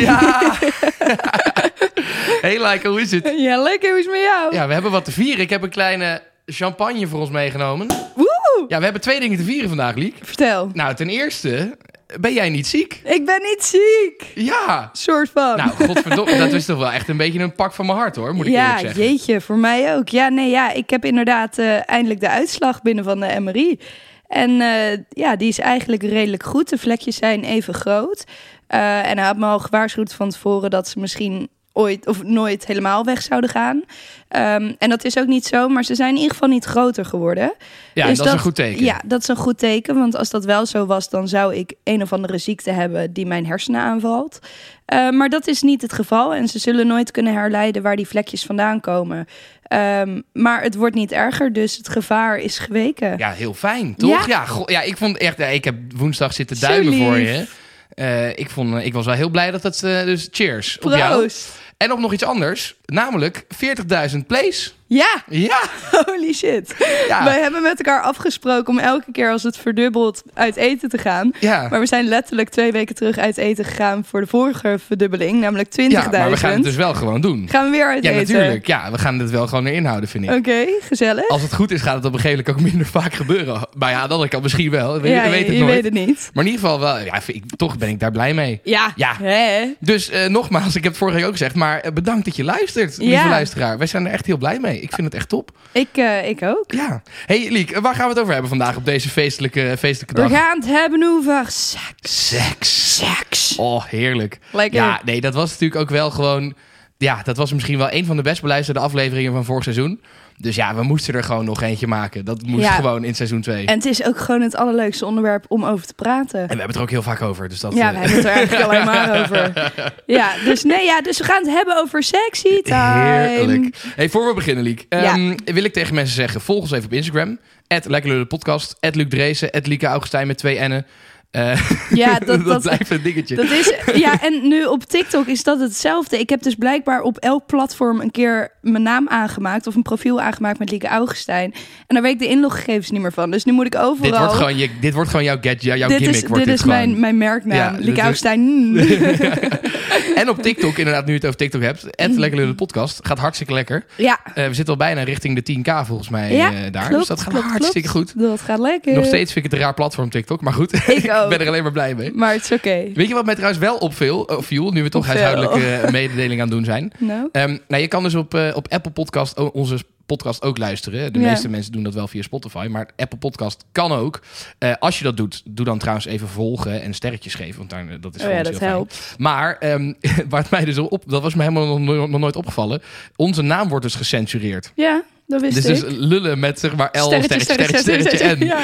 Ja! hey Laika, hoe is het? Ja, lekker. Hoe is het met jou? Ja, we hebben wat te vieren. Ik heb een kleine champagne voor ons meegenomen. Woe! Ja, we hebben twee dingen te vieren vandaag, Liek. Vertel. Nou, ten eerste, ben jij niet ziek? Ik ben niet ziek. Ja! Soort van. Nou, godverdomme, dat is toch wel echt een beetje een pak van mijn hart, hoor, moet ik eerlijk Ja, zeggen. jeetje, voor mij ook. Ja, nee, ja, ik heb inderdaad eh, eindelijk de uitslag binnen van de MRI. En eh, ja, die is eigenlijk redelijk goed. De vlekjes zijn even groot. Eh, en hij had me al gewaarschuwd van tevoren dat ze misschien ooit of nooit helemaal weg zouden gaan. Ehm, en dat is ook niet zo, maar ze zijn in ieder geval niet groter geworden. Ja, Dus dat, is een goed teken. Ja, dat is een goed teken. Want als dat wel zo was, dan zou ik een of andere ziekte hebben die mijn hersenen aanvalt. Eh, maar dat is niet het geval. En ze zullen nooit kunnen herleiden waar die vlekjes vandaan komen. Ehm, maar het wordt niet erger, dus het gevaar is geweken. Ja, heel fijn, toch? Ja, Ja. ik vond echt... ja, ik heb woensdag zitten duimen voor je. Eh, ik, vond, eh, ik was wel heel blij dat het... eh, dus cheers op jou. En op nog iets anders. Namelijk 40.000 plays. Ja, Ja! holy shit. Ja. Wij hebben met elkaar afgesproken om elke keer als het verdubbelt uit eten te gaan. Ja. Maar we zijn letterlijk twee weken terug uit eten gegaan voor de vorige verdubbeling, namelijk 20.000. Ja, maar we gaan het dus wel gewoon doen. Gaan we weer uit Ja, eten? natuurlijk. Ja, we gaan het wel gewoon erin houden, vind ik. Oké, gezellig. Als het goed is, gaat het op een gegeven moment ook minder vaak gebeuren. Maar ja, andere kant misschien wel. We, ja, we weten het je nooit. weet het niet. Maar in ieder geval wel, ja, ik, toch ben ik daar blij mee. Ja. Ja. Dus eh, nogmaals, ik heb het vorige keer ook gezegd, maar eh, bedankt dat je luistert, lieve Ja. luisteraar. Wij zijn er echt heel blij mee. Ik vind het echt top. Ik, eh, ik ook. Ja. Hey Liek, waar gaan we het over hebben vandaag op deze feestelijke, feestelijke We dag? gaan het hebben over seks. Seks. Seks. Oh, heerlijk. Lekker. Ja, nee, dat was natuurlijk ook wel gewoon... Ja, dat was misschien wel een van de best beluisterde afleveringen van vorig seizoen. Dus ja, we moesten er gewoon nog eentje maken. Dat moest Ja. gewoon in seizoen 2. En het is ook gewoon het allerleukste onderwerp om over te praten. En we hebben het er ook heel vaak over. Dus dat, ja, eh, we hebben het er eigenlijk alleen maar over. Ja, dus nee, ja, dus we gaan het hebben over sexy time. Heerlijk. Hey, voor we beginnen, Liek, Ja. ehm, wil ik tegen mensen zeggen: volg ons even op Instagram. Podcast. Luc Dreesen. Lieke Augustijn met twee N'en. Eh, Ja, dat, dat, dat, blijft een dingetje. dat is. Ja, en nu op TikTok is dat hetzelfde. Ik heb dus blijkbaar op elk platform een keer mijn naam aangemaakt of een profiel aangemaakt met Lieke Augustijn. En daar weet ik de inloggegevens niet meer van. Dus nu moet ik overal. dit, wordt gewoon je, dit wordt gewoon jouw, get, jouw, dit gimmick. is, wordt dit dit is gewoon. mijn, mijn merknaam. Ja, Lieke is- Augustijn. En op TikTok, inderdaad, nu je het over TikTok hebt. Lekker Lullen Podcast. Gaat hartstikke lekker. Ja, Eh, we zitten al bijna richting de 10k volgens mij Ja, eh, daar. klopt, dus dat gaat klopt, hartstikke klopt. goed. dat gaat lekker. Nog steeds vind ik het een raar platform TikTok. Maar goed, ik, ook. ben er alleen maar blij mee. Maar het is oké. Weet je wat mij trouwens wel opviel, opviel nu we toch huishoudelijke eh, mededeling aan het doen zijn? Nou, Ehm, nou, je kan dus op, eh, op Apple Podcast onze podcast ook luisteren. De meeste mensen doen dat wel via Spotify, maar Apple Podcast kan ook. Eh, als je dat doet, doe dan trouwens even volgen en sterretjes geven, want daar, eh, dat is oh ja, dat heel fijn. helpt. Maar ehm, waar het mij dus op, dat was me helemaal nog, no- nog nooit opgevallen. Onze naam wordt dus gecensureerd. Ja, dat wist Dus, ik. dus lullen met zeg maar L, Sterretje, sterretje, sterretje, sterretje, N. Ja,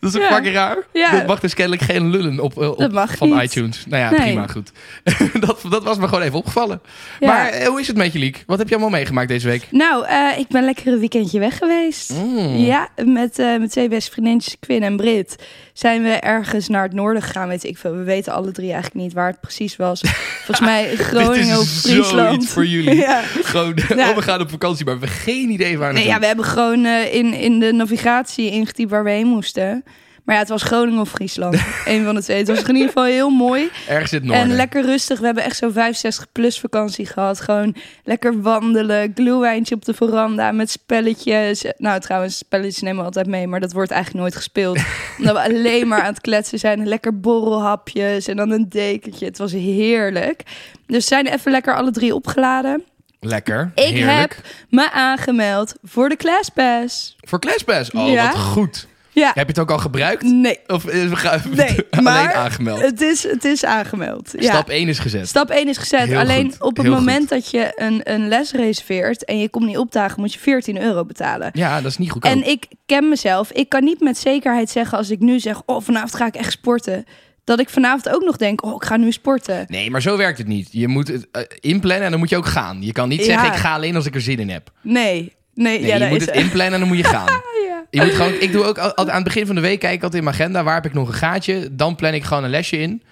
Dat is ook Ja. fucking raar. Ja. Dat mag dus kennelijk geen lullen op, op Dat mag van niet. iTunes. Nou ja, Nee. prima, goed. dat, dat was me gewoon even opgevallen. Maar eh, hoe is het met je, Liek? Wat heb je allemaal meegemaakt deze week? Nou, eh, ik ben lekker een weekendje weg geweest. Mm. Ja, met eh, mijn twee beste vriendinnetjes, Quinn en Brit, zijn we ergens naar het noorden gegaan. Weet ik veel. We weten alle drie eigenlijk niet waar het precies was. Volgens mij Groningen of Friesland. voor jullie. ja. Gewoon, Ja. oh, we gaan op vakantie, maar we hebben geen idee waar Nee, ja, we hebben gewoon eh, in, in de navigatie ingetypt waar we heen moesten. Maar ja, het was Groningen of Friesland. Een van de twee. Het was in ieder geval heel mooi. Ergens in het noorden. En lekker rustig. We hebben echt zo'n 65 plus vakantie gehad. Gewoon lekker wandelen. Glühwijntje op de veranda met spelletjes. Nou, trouwens, spelletjes nemen we altijd mee. Maar dat wordt eigenlijk nooit gespeeld. omdat we alleen maar aan het kletsen zijn. Lekker borrelhapjes en dan een dekentje. Het was heerlijk. Dus zijn even lekker alle drie opgeladen. Lekker. Ik Heerlijk. heb me aangemeld voor de ClassPass. Voor ClassPass. Oh, Ja. wat goed. Ja, Heb je het ook al gebruikt? nee. Of ga- Nee, alleen maar aangemeld? Het is, het is aangemeld. Ja. Stap 1 is gezet. Stap 1 is gezet. Heel Alleen goed, op het heel moment dat je een, een les reserveert en je komt niet opdagen, moet je 14 euro betalen. Ja, dat is niet goedkoop. En ik ken mezelf. Ik kan niet met zekerheid zeggen als ik nu zeg, oh vanavond ga ik echt sporten. dat ik vanavond ook nog denk, oh, ik ga nu sporten. Nee, maar zo werkt het niet. Je moet het eh, inplannen en dan moet je ook gaan. Je kan niet Ja. zeggen, ik ga alleen als ik er zin in heb. Nee, nee, Nee, ja, je moet is het inplannen en dan moet je gaan. Ja. Je moet gewoon, ik doe ook al- altijd aan het begin van de week kijk ik altijd in mijn agenda, waar heb ik nog een gaatje? Dan plan ik gewoon een lesje in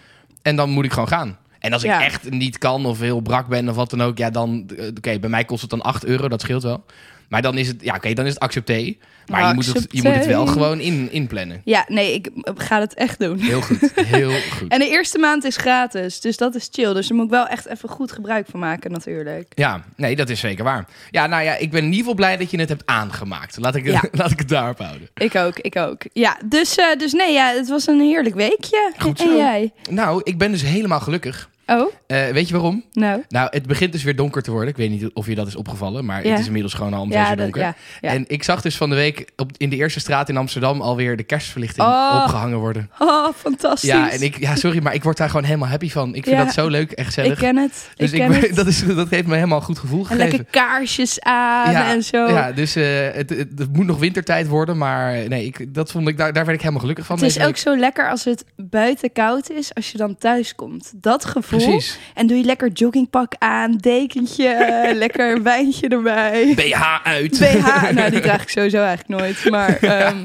en dan moet ik gewoon gaan. En als ik Ja. echt niet kan of heel brak ben of wat dan ook, ja dan, eh, oké, bij mij kost het dan 8 euro, dat scheelt wel. Maar dan is het, ja oké, dan is het accepté. Maar je moet, het, je moet het wel gewoon in, inplannen. Ja, nee, ik ga het echt doen. Heel goed, heel goed. En de eerste maand is gratis, dus dat is chill. Dus daar moet ik wel echt even goed gebruik van maken natuurlijk. Ja, nee, dat is zeker waar. Ja, nou ja, ik ben in ieder geval blij dat je het hebt aangemaakt. Laat ik, Ja. laat ik het daarop houden. Ik ook, ik ook. Ja, dus, eh, dus nee, ja, het was een heerlijk weekje. Goed en zo. jij? Nou, ik ben dus helemaal gelukkig. Oh, Eh, weet je waarom? nou. Nou, het begint dus weer donker te worden. Ik weet niet of je dat is opgevallen, maar Ja. het is inmiddels gewoon al om Ja, dat, donker. ja. En ik zag dus van de week op, in de eerste straat in Amsterdam alweer de kerstverlichting Oh. opgehangen worden. Oh, fantastisch. Ja, en ik, ja, sorry, maar ik word daar gewoon helemaal happy van. Ik vind dat zo leuk en gezellig. ik ken het. dus ik ken ben- het. dat, is, dat heeft me helemaal een goed gevoel En gegeven. lekker kaarsjes aan en zo. Ja, dus eh, het, het, het moet nog wintertijd worden, maar nee, ik, dat vond ik, daar, daar werd ik helemaal gelukkig van. het is ook zo lekker als het buiten koud is, als je dan thuis komt. Dat gevoel. Precies. En doe je lekker joggingpak aan, dekentje, lekker wijntje erbij. BH uit. BH, nou die draag ik sowieso eigenlijk nooit. Maar ehm,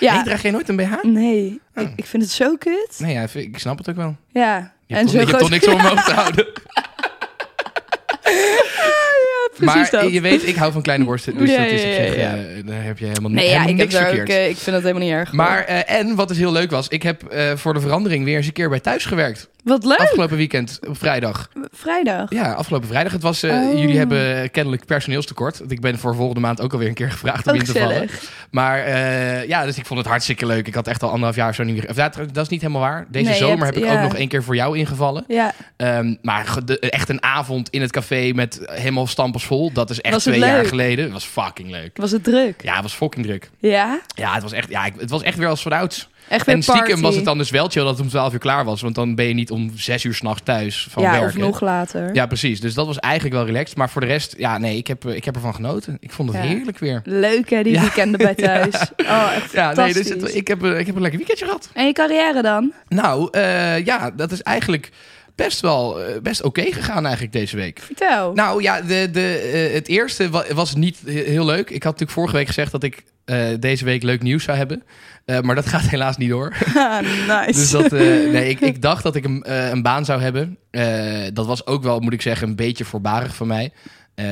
ja, Nee, draag jij nooit een BH? nee, ik, ik vind het zo kut. Nee, ja, ik snap het ook wel. Ja, Je hebt, toch, je toch niks om omhoog te houden. precies maar dat. je weet, ik hou van kleine borsten. Dus Ja, dat is op ja, zich, ja. eh, daar heb je helemaal, Nee, helemaal ik heb niks daar ook, verkeerd. eh, ik vind dat helemaal niet erg. maar, eh, en wat dus heel leuk was, ik heb voor de verandering weer eens een keer bij thuis gewerkt. Wat leuk, Afgelopen weekend, op vrijdag. vrijdag. Ja, afgelopen vrijdag. Het was, eh, Oh. Jullie hebben kennelijk personeelstekort. Ik ben voor volgende maand ook alweer een keer gevraagd om in te vallen. Maar eh, ja, dus ik vond het hartstikke leuk. Ik had echt al anderhalf jaar zo niet meer... Of, ja, dat is niet helemaal waar. Deze Nee, zomer hebt- heb ik ja. ook nog één keer voor jou ingevallen. Ja, Ehm, maar de- echt een avond in het café met helemaal stampers vol. Dat is echt twee jaar geleden. Het was fucking leuk. was het druk? Ja, het was fucking druk. Ja, Ja, het was echt, ja, ik- het was echt weer als vanouds. Echt En stiekem party. was het dan dus wel chill dat het om 12 uur klaar was. Want dan ben je niet om 6 uur s'nachts thuis van ja, werken. of nog later. Ja, precies. Dus dat was eigenlijk wel relaxed. Maar voor de rest, ja, nee, ik heb, eh, ik heb ervan genoten. Ik vond het Ja. heerlijk weer. Leuk hè, die Ja. weekenden bij thuis. Oh, echt Ja, nee, dus het- ik, heb, eh, ik heb een lekker weekendje gehad. En je carrière dan? Nou, eh, ja, dat is eigenlijk best wel eh, best oké gegaan eigenlijk deze week. Vertel. Nou ja, de, de, eh, het eerste wa- was niet he- heel leuk. Ik had natuurlijk vorige week gezegd dat ik eh, deze week leuk nieuws zou hebben. Maar dat gaat helaas niet door. Ah, nice. Dus dat, nee, ik, ik dacht dat ik een, een baan zou hebben. Dat was ook wel, moet ik zeggen, een beetje voorbarig van mij.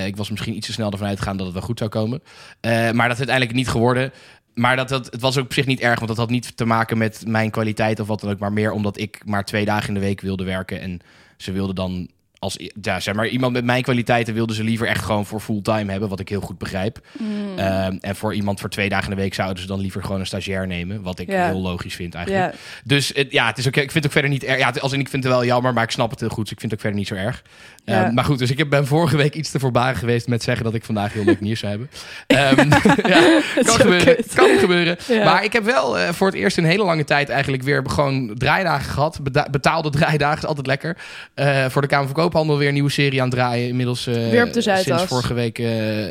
Ik was misschien iets te snel ervan uitgegaan dat het wel goed zou komen. Maar dat is uiteindelijk niet geworden. Maar dat, dat, het was ook op zich niet erg, want dat had niet te maken met mijn kwaliteit of wat dan ook. Maar meer omdat ik maar twee dagen in de week wilde werken. En ze wilden dan als ja, zeg maar, iemand met mijn kwaliteiten wilden ze liever echt gewoon voor fulltime hebben, wat ik heel goed begrijp. Mm. Ehm, en voor iemand voor twee dagen in de week zouden ze dan liever gewoon een stagiair nemen, wat ik heel logisch vind eigenlijk. Dus het, ja, het is ook, ik vind het ook verder niet erg. Ja, als in, ik vind het wel jammer, maar ik snap het heel goed. Dus ik vind het ook verder niet zo erg. Ehm, maar goed, dus ik heb- ben vorige week iets te voorbarig geweest met zeggen dat ik vandaag heel leuk nieuws zou hebben. Ehm, ja, kan gebeuren. Kan gebeuren. Maar ik heb wel eh, voor het eerst in een hele lange tijd eigenlijk weer gewoon draaidagen gehad. Betaalde draaidagen is altijd lekker. Eh, voor de Kamer van Koophandel weer een nieuwe serie aan het draaien. Inmiddels Weer op de Zuidas. sinds vorige week. eh,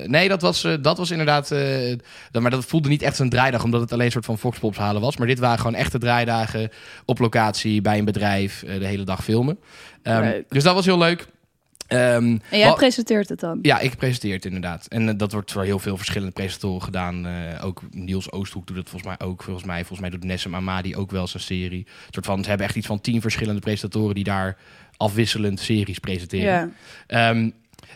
nee, dat was, eh, dat was inderdaad... dat- maar dat voelde niet echt een draaidag, omdat het alleen een soort van Foxpops halen was. Maar dit waren gewoon echte draaidagen op locatie bij een bedrijf. de hele dag filmen. Ehm, dus dat was heel leuk. Ehm, En jij wel- presenteert het dan? ja, ik presenteer het inderdaad. En dat wordt voor heel veel verschillende presentatoren gedaan. Ook Niels Oosthoek doet het volgens mij ook. Volgens mij, volgens mij doet Nessem Amadi ook wel zijn serie. Een soort van, ze hebben echt iets van tien verschillende presentatoren die daar afwisselend series presenteren. Ja. Ehm,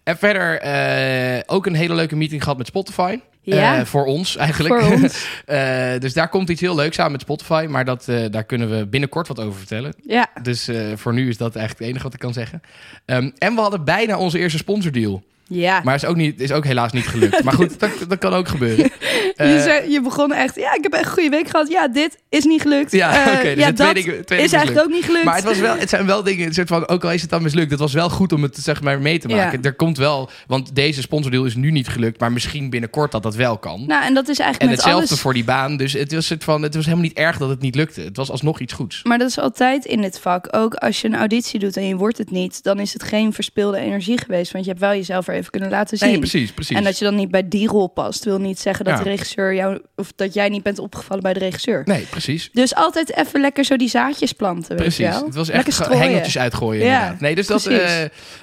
en verder eh, ook een hele leuke meeting gehad met Spotify. Ja. Eh, voor ons eigenlijk. Voor ons. Eh, dus daar komt iets heel leuks aan met Spotify. Maar dat, daar kunnen we binnenkort wat over vertellen. Ja. Dus voor nu is dat eigenlijk het enige wat ik kan zeggen. Ehm, en we hadden bijna onze eerste sponsordeal. Ja. Maar is ook, niet, is ook helaas niet gelukt. Maar goed, dat, dat kan ook gebeuren. je, Eh, zei, je begon echt, ja, ik heb echt een goede week gehad. Ja, dit is niet gelukt. Ja, Eh, oké, dus ja, twee dat dingen- twee is eigenlijk ook niet gelukt. maar het, was wel, het zijn wel dingen, soort van, ook al is het dan mislukt, het was wel goed om het zeg maar, mee te maken. Ja. Er komt wel, want deze sponsordeal is nu niet gelukt, maar misschien binnenkort dat dat wel kan. Nou, en dat is en eigenlijk met hetzelfde alles... voor die baan. Dus het was, soort van, het was helemaal niet erg dat het niet lukte. Het was alsnog iets goeds. Maar dat is altijd in dit vak. Ook als je een auditie doet en je wordt het niet, dan is het geen verspilde energie geweest. Want je hebt wel jezelf er even kunnen laten zien. Nee, precies, precies. En dat je dan niet bij die rol past, wil niet zeggen dat Ja. de regisseur jou of dat jij niet bent opgevallen bij de regisseur. Nee, precies. Dus altijd even lekker zo die zaadjes planten, weet Precies. je wel? Het was echt hengeltjes uitgooien. Ja, inderdaad. Nee, dus dat, eh,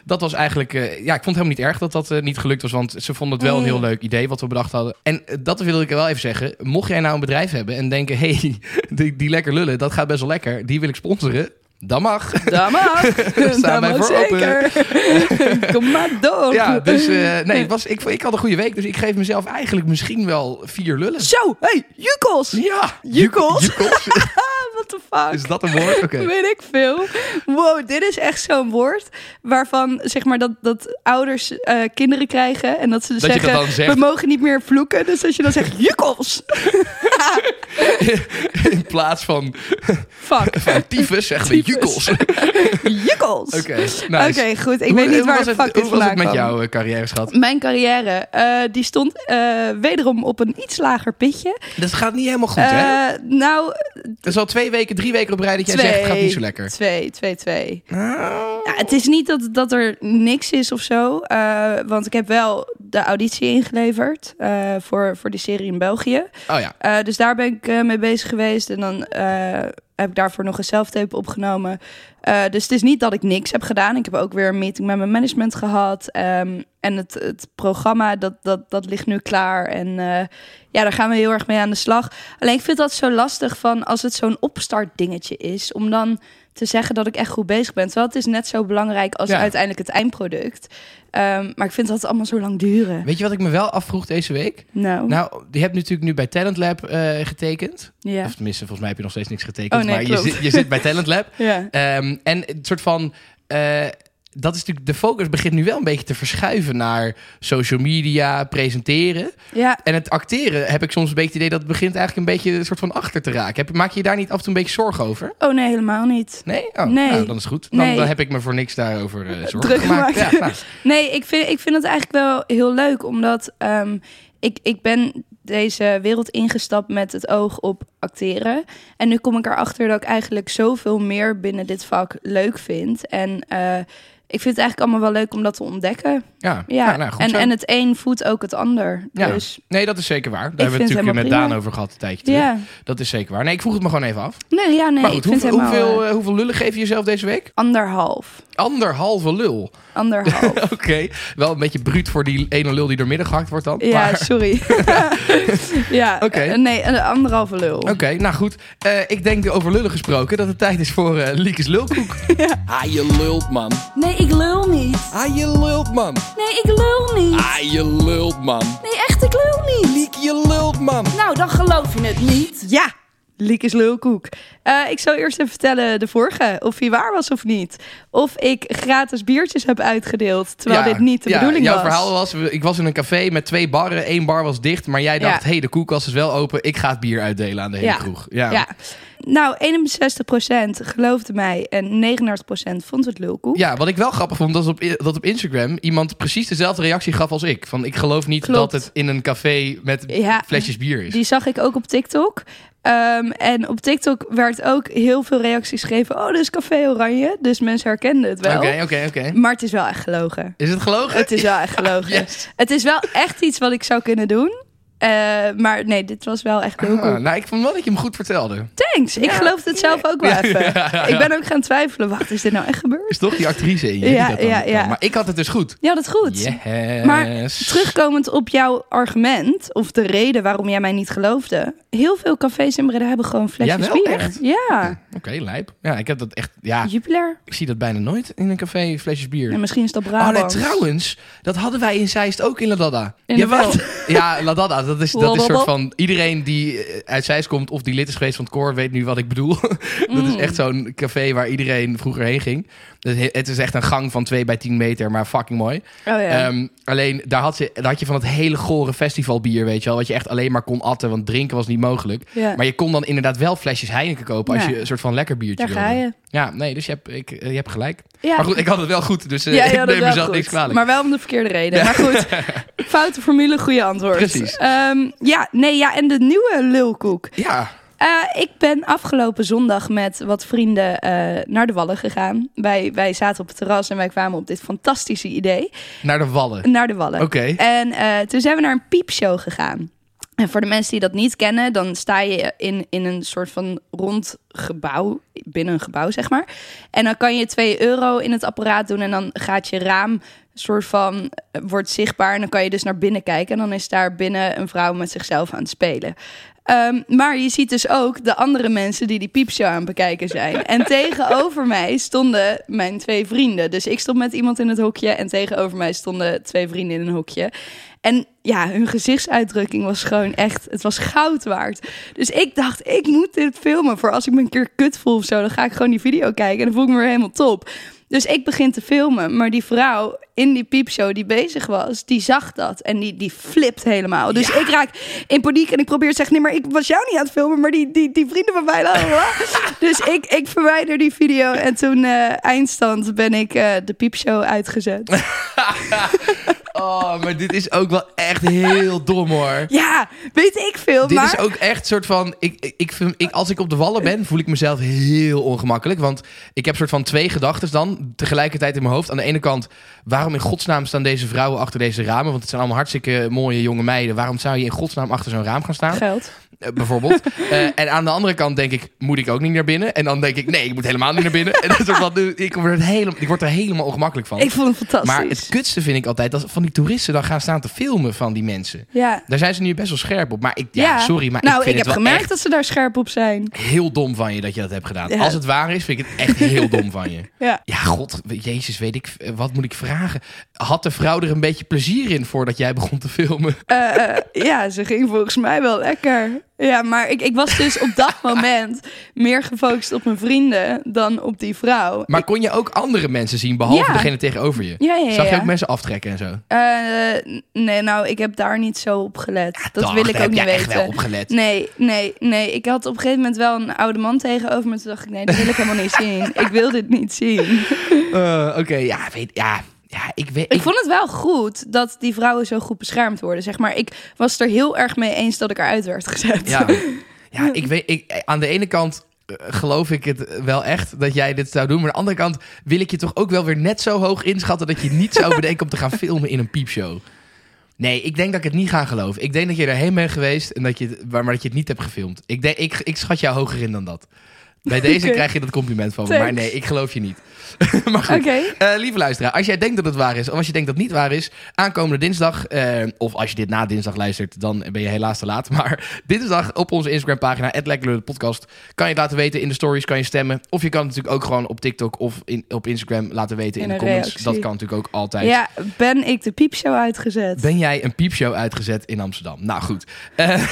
dat was eigenlijk. eh, ja, ik vond het helemaal niet erg dat dat eh, niet gelukt was. Want ze vonden het wel een heel Mm. leuk idee wat we bedacht hadden. En dat wil ik wel even zeggen. Mocht jij nou een bedrijf hebben en denken: hé, hey, die, die lekker lullen, dat gaat best wel lekker. Die wil ik sponsoren. Dat mag. Dat mag. Staan wij voor open. zeker. Kom maar door. Ja, dus eh, nee, was, ik, ik had een goede week. Dus ik geef mezelf eigenlijk misschien wel vier lullen. Zo, hey, Jukos. Ja, Jukkels? Jukkels. What the fuck? Is dat een woord? Oké. Weet ik veel. Wow, dit is echt zo'n woord waarvan zeg maar dat, dat ouders eh, kinderen krijgen en dat ze Dat zeggen dat dan zegt. we mogen niet meer vloeken. Dus als je dan zegt jukkels, In plaats van, fuck, van tyfus zeggen we Tyfus. jukkels. Oké, jukkels. nice. Oké, goed. Ik Hoe- weet niet waar het, fuck dit Hoe was het met jouw eh, carrière, schat? Mijn carrière, eh, die stond eh, wederom op een iets lager pitje. Dat gaat niet helemaal goed, hè? Nou, Het is al twee weken, drie weken op rij dat jij zegt, het gaat niet zo lekker. Twee, twee, twee. Nou, Ja, het is niet dat, dat er niks is of zo. want ik heb wel de auditie ingeleverd voor, voor die serie in België. Oh ja. Dus daar ben ik mee bezig geweest. En dan heb ik daarvoor nog een self-tape opgenomen. Eh, dus het is niet dat ik niks heb gedaan. Ik heb ook weer een meeting met mijn management gehad. Ehm, en het, het programma, dat, dat, dat ligt nu klaar. En eh, ja, daar gaan we heel erg mee aan de slag. Alleen ik vind dat zo lastig van als het zo'n opstart dingetje is... om dan te zeggen dat ik echt goed bezig ben. Terwijl het is net zo belangrijk als Ja. uiteindelijk het eindproduct. Ehm, maar ik vind dat het allemaal zo lang duren. Weet je wat ik me wel afvroeg deze week? Nou, Nou, je hebt natuurlijk nu bij Talent Lab eh, getekend. ja. Of tenminste, volgens mij heb je nog steeds niks getekend. Oh, nee, maar je zit, je zit bij Talent Lab. ja. Ehm, en het soort van. eh, dat is natuurlijk, de focus begint nu wel een beetje te verschuiven naar social media, presenteren. Ja, En het acteren heb ik soms een beetje het idee dat het begint eigenlijk een beetje een soort van achter te raken. Heb, maak je je daar niet af en toe een beetje zorgen over? oh nee, helemaal niet. Nee? Oh, Nee. Nou, dan is goed. Dan, Nee. dan heb ik me voor niks daarover eh, zorgen Druk gemaakt. gemaakt. Ja, nou, Nee, ik vind, ik vind het eigenlijk wel heel leuk, omdat ehm, ik, ik ben deze wereld ingestapt met het oog op acteren. En nu kom ik erachter dat ik eigenlijk zoveel meer binnen dit vak leuk vind. En eh, ik vind het eigenlijk allemaal wel leuk om dat te ontdekken. Ja. Ja, Nou, nou, goed en, zo. en het een voedt ook het ander. Ja. Dus Nee, dat is zeker waar. Daar hebben we het natuurlijk met Daan over gehad een tijdje terug. ja, Dat is zeker waar. Nee, ik vroeg het me gewoon even af. nee, ja, nee, maar ik goed, vind hoeveel, helemaal hoeveel, eh, hoeveel lullen geef je jezelf deze week? anderhalf. Anderhalve lul. Anderhalf. Oké, wel een beetje bruut voor die ene lul die door midden gehakt wordt dan. ja, Maar- sorry. ja, Oké. eh, nee, een anderhalve lul. Oké, nou goed. Eh, ik denk over lullen gesproken dat het tijd is voor eh Liekes Lulkoek. Ah, je lult, man. Nee, ik lul niet. Ah, je lult, man. Nee, ik lul niet. Ah, je lult, man. Nee, echt, ik lul niet. Liek, je lult, man. Nou, dan geloof je het niet. Ja, Liekes lulkoek. Eh, ik zal eerst even vertellen de vorige, of die waar was of niet. Of ik gratis biertjes heb uitgedeeld, terwijl Ja, dit niet de ja, bedoeling jouw was. verhaal was, ik was in een café met twee barren. Één bar was dicht, maar jij dacht, Ja. hé, hey, de koelkast is wel open. Ik ga het bier uitdelen aan de hele Ja. kroeg. Ja. Nou, 61% geloofde mij en 39% vond het lulkoek. Ja, wat ik wel grappig vond, dat op, dat op Instagram iemand precies dezelfde reactie gaf als ik. Van, ik geloof niet Klopt. dat het in een café met Ja. flesjes bier is. Die zag ik ook op TikTok. Ehm, en op TikTok werd ook heel veel reacties gegeven. Oh, dit is Café Oranje. Dus mensen herkenden het wel. Oké, oké, oké. Maar het is wel echt gelogen. Is het gelogen? Het is wel echt gelogen. Yes. Het is wel echt iets wat ik zou kunnen doen. Eh, maar nee, dit was wel echt heel Ah, cool. nou, ik vond wel dat je hem goed vertelde. Thanks. Ik geloofde het zelf ook wel Ja, even. ja, ja, ja. Ik ben ook gaan twijfelen. Wacht, is dit nou echt gebeurd? Is toch die actrice in je? Ja, die dat dan ja, ja. Maar ik had het dus goed. Ja, dat is goed. Yes. Maar Terugkomend op jouw argument, of de reden waarom jij mij niet geloofde. Heel veel cafés in Breda hebben gewoon flesjes Jawel, bier. echt? Ja, Oké, lijp. Ja, ik heb dat echt... Ja, Jupiler. ik zie dat bijna nooit in een café, flesjes bier. En misschien is dat Oh Brabant. nee, trouwens, dat hadden wij in Zeist ook in La Dada. In de Jawel. wat? Ja, La Dada, dat is, dat is soort van... Iedereen die eh, uit Zeist komt of die lid is geweest van het koor... weet nu wat ik bedoel. dat is Mm. echt zo'n café waar iedereen vroeger heen ging. Dus he- Het is echt een gang van 2 bij 10 meter, maar fucking mooi. Oh ja. Ehm, alleen, daar had, je, daar had je van het hele gore festivalbier, weet je wel. Wat je echt alleen maar kon atten, want drinken was niet mogelijk. ja. Maar je kon dan inderdaad wel flesjes Heineken kopen... als je een soort van lekker biertje Daar wilde. ga je. Ja, nee, dus je hebt, ik, eh, je hebt gelijk. Ja. Maar goed, ik had het wel goed, dus eh, Ja, ik ja, dat neem mezelf niks kwalijk. Maar wel om de verkeerde reden. Maar goed, foute formule, goede antwoord. Precies. Ehm, ja, nee, ja, en de nieuwe lulkoek. Ja, Eh, ik ben afgelopen zondag met wat vrienden eh, naar de Wallen gegaan. Wij, wij zaten op het terras en wij kwamen op dit fantastische idee. Naar de wallen. Naar de Wallen. Oké. En eh, toen zijn we naar een piepshow gegaan. En voor de mensen die dat niet kennen, dan sta je in, in een soort van rond gebouw, binnen een gebouw zeg maar. En dan kan je 2 euro in het apparaat doen en dan gaat je raam soort van eh, wordt zichtbaar en dan kan je dus naar binnen kijken en dan is daar binnen een vrouw met zichzelf aan het spelen. Ehm, maar je ziet dus ook de andere mensen die die piepshow aan het bekijken zijn. En tegenover mij stonden mijn twee vrienden. Dus ik stond met iemand in het hokje en tegenover mij stonden twee vrienden in een hokje. En ja, hun gezichtsuitdrukking was gewoon echt, het was goud waard. Dus ik dacht, ik moet dit filmen voor als ik me een keer kut voel of zo. Dan ga ik gewoon die video kijken en dan voel ik me weer helemaal top. Dus ik begin te filmen, maar die vrouw in die piepshow die bezig was, die zag dat en die, die flipt helemaal. Dus ik raak in paniek en ik probeer te zeggen, nee, maar ik was jou niet aan het filmen, maar die, die, die vrienden van mij. dus ik, ik verwijder die video en toen eh, eindstand ben ik eh, de piepshow uitgezet. Oh, maar dit is ook wel echt heel dom hoor. ja, weet ik veel, Dit maar... is ook echt soort van. Ik, ik, ik, vind- ik, als ik op de wallen ben, voel ik mezelf heel ongemakkelijk. Want ik heb soort van twee gedachten dan tegelijkertijd in mijn hoofd. Aan de ene kant, waarom in godsnaam staan deze vrouwen achter deze ramen? Want het zijn allemaal hartstikke mooie jonge meiden. Waarom zou je in godsnaam achter zo'n raam gaan staan? Geld. Eh, bijvoorbeeld. Eh, en aan de andere kant denk ik, moet ik ook niet naar binnen? En dan denk ik, nee, ik moet helemaal niet naar binnen. En dat is soort van, ik, word er helemaal, ik word er helemaal ongemakkelijk van. Ik vond het fantastisch. maar het kutste vind ik altijd dat van die toeristen dan gaan staan te filmen van die mensen. Ja. Daar zijn ze nu best wel scherp op. Maar ik, ja, sorry, maar nou, ik ik, vind heb het wel gemerkt dat ze daar scherp op zijn. heel dom van je dat je dat hebt gedaan. Ja. Als het waar is, vind ik het echt heel dom van je. Ja. Ja, god, jezus, weet ik, wat moet ik vragen? Had de vrouw er een beetje plezier in voordat jij begon te filmen? Eh, eh, ja, ze ging volgens mij wel lekker. Ja, maar ik, ik was dus op dat moment meer gefocust op mijn vrienden dan op die vrouw. Maar kon je ook andere mensen zien, behalve Ja. degene tegenover je? Ja, ja, ja. Zag je ja. ook mensen aftrekken en zo? Eh, nee, nou, ik heb daar niet zo op gelet. dat Dag, wil ik daar ook heb niet jij weten. echt wel opgelet. Nee, nee, nee. Ik had op een gegeven moment wel een oude man tegenover me. Toen dacht ik, nee, dat wil ik helemaal niet zien. Ik wil dit niet zien. Eh, Oké, ja, weet, ja, ja, ik weet... Ik vond het wel goed dat die vrouwen zo goed beschermd worden. Zeg maar, ik was er heel erg mee eens dat ik eruit werd gezet. Ja, ja ik weet, ik, aan de ene kant eh, geloof ik het wel echt dat jij dit zou doen. Maar aan de andere kant wil ik je toch ook wel weer net zo hoog inschatten dat je niet zou bedenken om te gaan filmen in een piepshow. Nee, ik denk dat ik het niet ga geloven. Ik denk dat je erheen bent geweest en dat je, maar dat je het niet hebt gefilmd. Ik, denk, ik, ik schat jou hoger in dan dat. Bij deze krijg je dat compliment van me. Maar nee, ik geloof je niet. maar goed. Eh, lieve luisteraar, als jij denkt dat het waar is, of als je denkt dat het niet waar is, aankomende dinsdag, eh, of als je dit na dinsdag luistert, dan ben je helaas te laat. Maar dinsdag op onze Instagram-pagina, @lekkerlullenpodcast, kan je het laten weten in de stories, kan je stemmen. Of je kan het natuurlijk ook gewoon op TikTok of in, op Instagram laten weten in, In de comments. reactie. Dat kan natuurlijk ook altijd. Ja, ben ik de piepshow uitgezet? Ben jij een piepshow uitgezet in Amsterdam? Nou goed. Eh,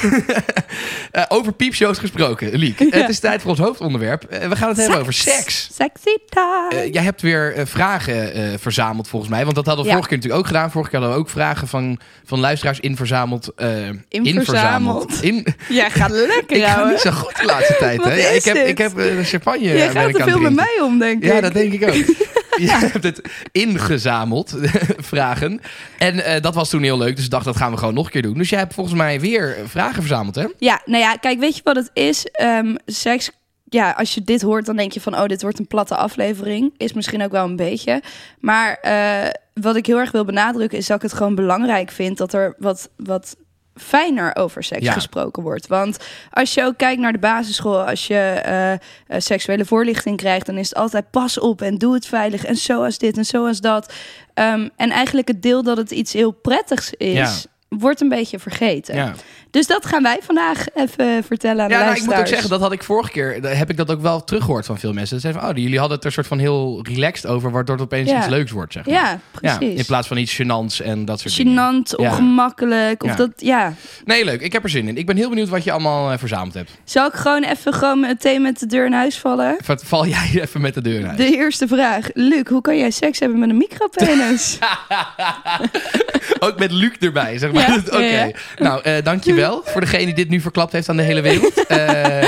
over piepshows gesproken, Liek. Het is tijd voor ons hoofdonderwerp. Eh, we gaan het hebben over seks. Sexy time. Eh, jij hebt weer eh, vragen verzameld volgens mij. Want dat hadden we Ja. vorige keer natuurlijk ook gedaan. Vorige keer hadden we ook vragen van, van luisteraars in verzameld. eh, In verzameld. In, Jij gaat lekker, ik ga niet zo goed de laatste tijd. Wat Hè? is ik heb, ik heb champagne Jij gaat het veel met mij om, denk ik. Ja, dat denk ik ook. Jij hebt het ingezameld, vragen. En dat was toen heel leuk. Dus ik dacht, dat gaan we gewoon nog een keer doen. Dus jij hebt volgens mij weer vragen verzameld, hè? Ja, nou ja, kijk, weet je wat het is? Ehm, seks, ja, als je dit hoort, dan denk je van, oh, dit wordt een platte aflevering. Is misschien ook wel een beetje. Maar eh, wat ik heel erg wil benadrukken, is dat ik het gewoon belangrijk vind dat er wat, wat fijner over seks Ja. gesproken wordt. Want als je ook kijkt naar de basisschool, als je eh, eh, seksuele voorlichting krijgt, dan is het altijd pas op en doe het veilig en zoals dit en zoals dat. Ehm, en eigenlijk het deel dat het iets heel prettigs is. Ja. Wordt een beetje vergeten. Ja. Dus dat gaan wij vandaag even vertellen aan de Ja, nou, ik moet ook zeggen, dat had ik vorige keer, daar heb ik dat ook wel teruggehoord van veel mensen. Ze zeiden van, oh, jullie hadden het er soort van heel relaxed over, waardoor het opeens Ja. iets leuks wordt, zeg maar. Ja, Ja, precies. in plaats van iets gênants en dat soort dingen. Gênant, Ja. ongemakkelijk. Of dat, ja. Nee, leuk. Ik heb er zin in. Ik ben heel benieuwd wat je allemaal eh, verzameld hebt. Zal ik gewoon even gewoon meteen met de deur in huis vallen? Va- Val jij even met de deur uit? De eerste vraag. Luc, hoe kan jij seks hebben met een micropenis? Ook met Luc erbij, zeg maar. Oké. ja. Nou, eh, dankjewel dankjewel voor degene die dit nu verklapt heeft aan de hele wereld. Eh,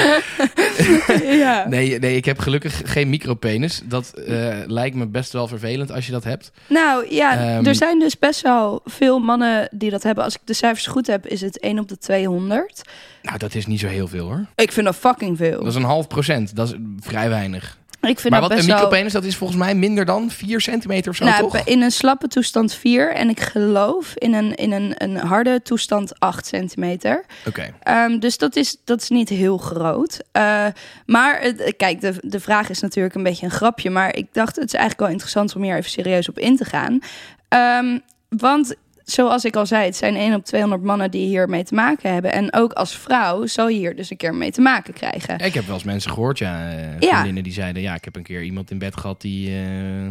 ja. nee, nee, ik heb gelukkig geen micropenis. Dat eh, lijkt me best wel vervelend als je dat hebt. Nou ja, Ehm. er zijn dus best wel veel mannen die dat hebben. Als ik de cijfers goed heb, is het 1 op de 200. Nou, dat is niet zo heel veel hoor. Ik vind dat fucking veel. Dat is een half procent. Dat is vrij weinig. Ik vind Maar dat wat een best wel... micropenis, dat is volgens mij minder dan 4 centimeter of zo, Nou, toch? in een slappe toestand 4 en ik geloof in een, in een, een harde toestand 8 centimeter. Oké. Ehm, dus dat is, dat is niet heel groot. Eh, maar kijk, de, de vraag is natuurlijk een beetje een grapje. Maar ik dacht, het is eigenlijk wel interessant om hier even serieus op in te gaan. Ehm, want zoals ik al zei, het zijn 1 op 200 mannen die hiermee te maken hebben. En ook als vrouw zal je hier dus een keer mee te maken krijgen. Ja, ik heb wel eens mensen gehoord, ja, eh, Ja. vriendinnen die zeiden... ja, ik heb een keer iemand in bed gehad die... eh,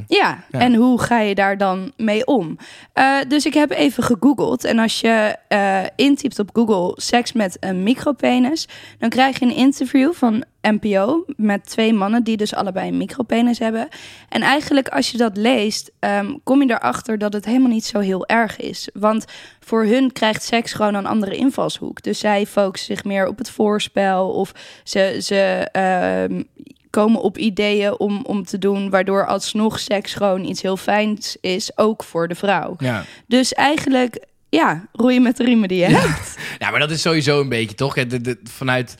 Ja, Ja. en hoe ga je daar dan mee om? Eh, dus ik heb even gegoogeld. En als je eh, intypt op Google seks met een micropenis, dan krijg je een interview van NPO met twee mannen die dus allebei een micropenis hebben. En eigenlijk als je dat leest, ehm, kom je erachter dat het helemaal niet zo heel erg is. Want voor hun krijgt seks gewoon een andere invalshoek. Dus zij focussen zich meer op het voorspel of ze, ze ehm, komen op ideeën om, om te doen, waardoor alsnog seks gewoon iets heel fijns is, ook voor de vrouw. ja. Dus eigenlijk, ja, roeien met de riemen die je hebt. ja, maar dat is sowieso een beetje, toch? De, de- vanuit,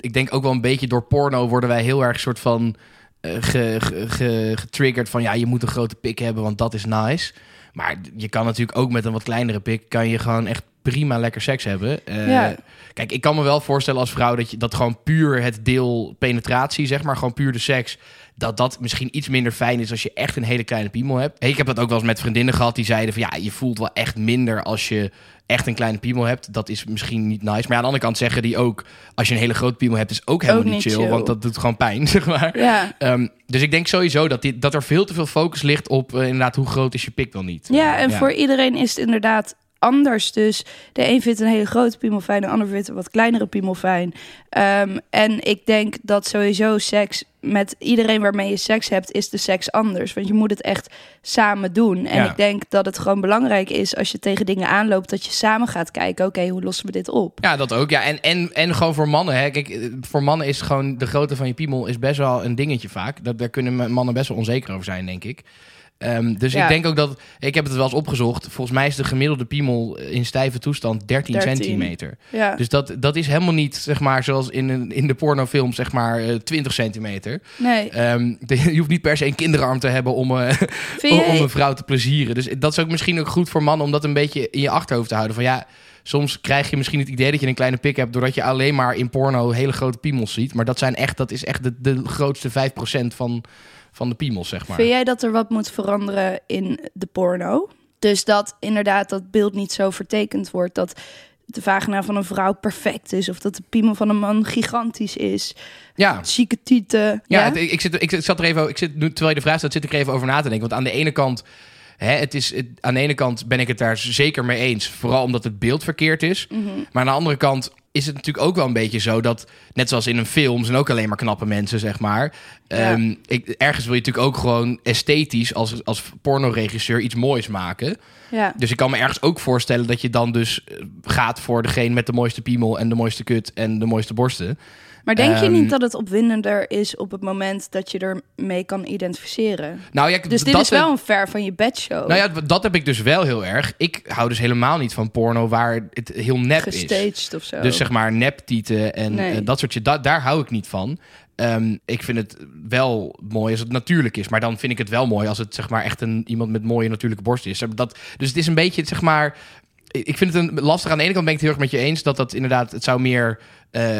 ik denk ook wel een beetje door porno worden wij heel erg soort van... eh, ge- ge- ge- getriggerd van ja, je moet een grote pik hebben, want dat is nice. Maar je kan natuurlijk ook met een wat kleinere pik, kan je gewoon echt prima lekker seks hebben. Eh, Ja. Kijk, ik kan me wel voorstellen als vrouw dat je dat gewoon puur het deel penetratie, zeg maar, gewoon puur de seks, dat dat misschien iets minder fijn is als je echt een hele kleine piemel hebt. Ik heb dat ook wel eens met vriendinnen gehad die zeiden van ja, je voelt wel echt minder als je echt een kleine piemel hebt. Dat is misschien niet nice. Maar ja, aan de andere kant zeggen die ook, als je een hele grote piemel hebt, is ook helemaal Ook niet chill, chill. want dat doet gewoon pijn, zeg maar. Ja. Ehm, dus ik denk sowieso dat, dit, dat er veel te veel focus ligt op eh, inderdaad hoe groot is je pik wel niet. Ja, en Ja. voor iedereen is het inderdaad anders. Dus de een vindt een hele grote piemel fijn, de ander vindt een wat kleinere piemel fijn. Ehm, en ik denk dat sowieso seks met iedereen waarmee je seks hebt, is de seks anders. Want je moet het echt samen doen. En Ja. ik denk dat het gewoon belangrijk is als je tegen dingen aanloopt, dat je samen gaat kijken, oké, hoe lossen we dit op? Ja, dat ook. Ja, en, en, en gewoon voor mannen. Hè. Kijk, voor mannen is gewoon de grootte van je piemel is best wel een dingetje vaak. Dat, daar kunnen mannen best wel onzeker over zijn, denk ik. Ehm, dus Ja. ik denk ook dat... Ik heb het wel eens opgezocht. Volgens mij is de gemiddelde piemel in stijve toestand 13, 13. centimeter. Ja, Dus dat, dat is helemaal niet, zeg maar, zoals in, een, in de pornofilm, zeg maar, eh, 20 centimeter. nee. Ehm, de- je hoeft niet per se een kinderarm te hebben om, eh, om een vrouw te plezieren. Dus dat is ook misschien ook goed voor mannen om dat een beetje in je achterhoofd te houden. Van ja, soms krijg je misschien het idee dat je een kleine pik hebt... doordat je alleen maar in porno hele grote piemels ziet. Maar dat, zijn echt, dat is echt de, de grootste 5% van, van de piemels, zeg maar. Vind jij dat er wat moet veranderen in de porno? Dus dat inderdaad dat beeld niet zo vertekend wordt dat de vagina van een vrouw perfect is of dat de piemel van een man gigantisch is, Ja, zieke tieten. Ja, Ja, het- ik, zit, ik zat er even, ik zit nu terwijl je de vraag stelt, zit ik er even over na te denken. Want aan de ene kant, hè, het is, het- aan de ene kant ben ik het daar zeker mee eens, vooral omdat het beeld verkeerd is. Mhm. Maar aan de andere kant is het natuurlijk ook wel een beetje zo dat, net zoals in een film, zijn ook alleen maar knappe mensen, zeg maar. Ja. Ehm, ik, ergens wil je natuurlijk ook gewoon esthetisch als, als pornoregisseur iets moois maken. ja. Dus ik kan me ergens ook voorstellen dat je dan dus eh, gaat voor degene met de mooiste piemel en de mooiste kut en de mooiste borsten. Maar denk je Ehm, niet dat het opwindender is op het moment dat je ermee kan identificeren? Nou ja, Dus dit dat is wel een ver van je bedshow. Nou ja, dat heb ik dus wel heel erg. Ik hou dus helemaal niet van porno waar het heel nep is. gestaged of zo. Dus zeg maar neptieten en Nee. eh, dat soort. Da- daar hou ik niet van. Ehm, ik vind het wel mooi als het natuurlijk is. Maar dan vind ik het wel mooi als het zeg maar echt een, iemand met mooie natuurlijke borst is. Dat, dus het is een beetje zeg maar... Ik vind het een lastig. Aan de ene kant ben ik het heel erg met je eens dat dat inderdaad... Het zou meer eh,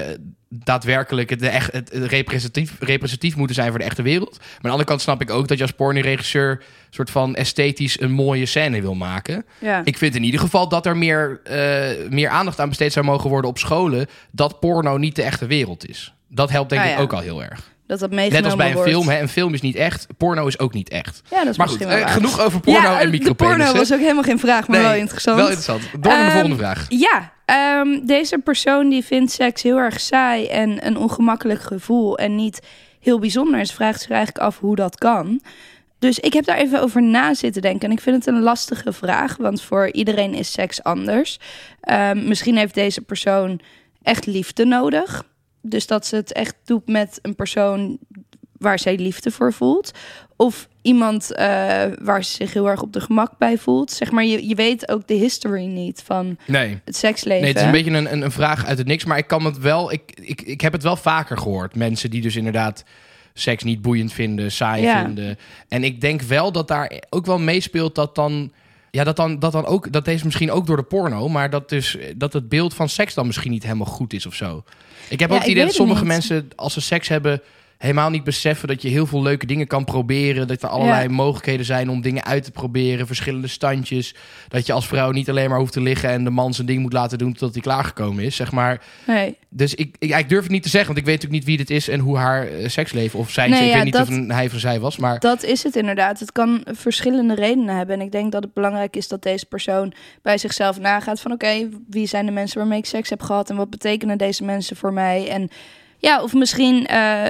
daadwerkelijk het, de echt, het representatief, representatief moeten zijn voor de echte wereld. Maar aan de andere kant snap ik ook dat je als pornoregisseur... soort van esthetisch een mooie scène wil maken. ja. Ik vind in ieder geval dat er meer, eh, meer aandacht aan besteed zou mogen worden op scholen. Dat porno niet de echte wereld is. Dat helpt denk Ah, ik ook al heel erg. Dat dat Net meegenomen als bij een wordt. film. Hè. Een film is niet echt. Porno is ook niet echt. Ja, dat is Maar goed, eh, genoeg over porno ja, en De micropenissen. porno was ook helemaal geen vraag, maar Nee, wel interessant. Wel interessant. Door naar de Ehm, volgende vraag. Ja, ehm, deze persoon die vindt seks heel erg saai en een ongemakkelijk gevoel en niet heel bijzonder. Ze vraagt zich eigenlijk af hoe dat kan. dus ik heb daar even over na zitten denken. En ik vind het een lastige vraag, want voor iedereen is seks anders. Ehm, misschien heeft deze persoon echt liefde nodig. Dus dat ze het echt doet met een persoon waar zij liefde voor voelt. Of iemand uh, waar ze zich heel erg op de gemak bij voelt. Zeg maar, je, je weet ook de history niet van nee. het seksleven. Nee, het is een beetje een, een, vraag uit het niks. Maar ik kan het wel. Ik, ik, ik heb het wel vaker gehoord. Mensen die dus inderdaad seks niet boeiend vinden, saai Ja. vinden. En ik denk wel dat daar ook wel meespeelt dat dan. Ja, dat dan, dat dan ook. Dat is misschien ook door de porno. Maar dat, dus, dat het beeld van seks dan misschien niet helemaal goed is of zo. Ik heb Ja, ook het idee dat sommige niet. mensen, als ze seks hebben. Helemaal niet beseffen dat je heel veel leuke dingen kan proberen. Dat er allerlei Ja. mogelijkheden zijn om dingen uit te proberen. Verschillende standjes. Dat je als vrouw niet alleen maar hoeft te liggen en de man zijn ding moet laten doen totdat hij klaargekomen is. Zeg maar. Nee. Dus ik, ik, ik durf het niet te zeggen, want ik weet natuurlijk niet wie dit is en hoe haar eh, seksleven of zijn. Nee, ik ja, weet niet dat- of een hij of een zij was, maar Dat is het inderdaad. Het kan verschillende redenen hebben. En ik denk dat het belangrijk is dat deze persoon bij zichzelf nagaat van... oké, wie zijn de mensen waarmee ik seks heb gehad... en wat betekenen deze mensen voor mij? En ja, of misschien eh,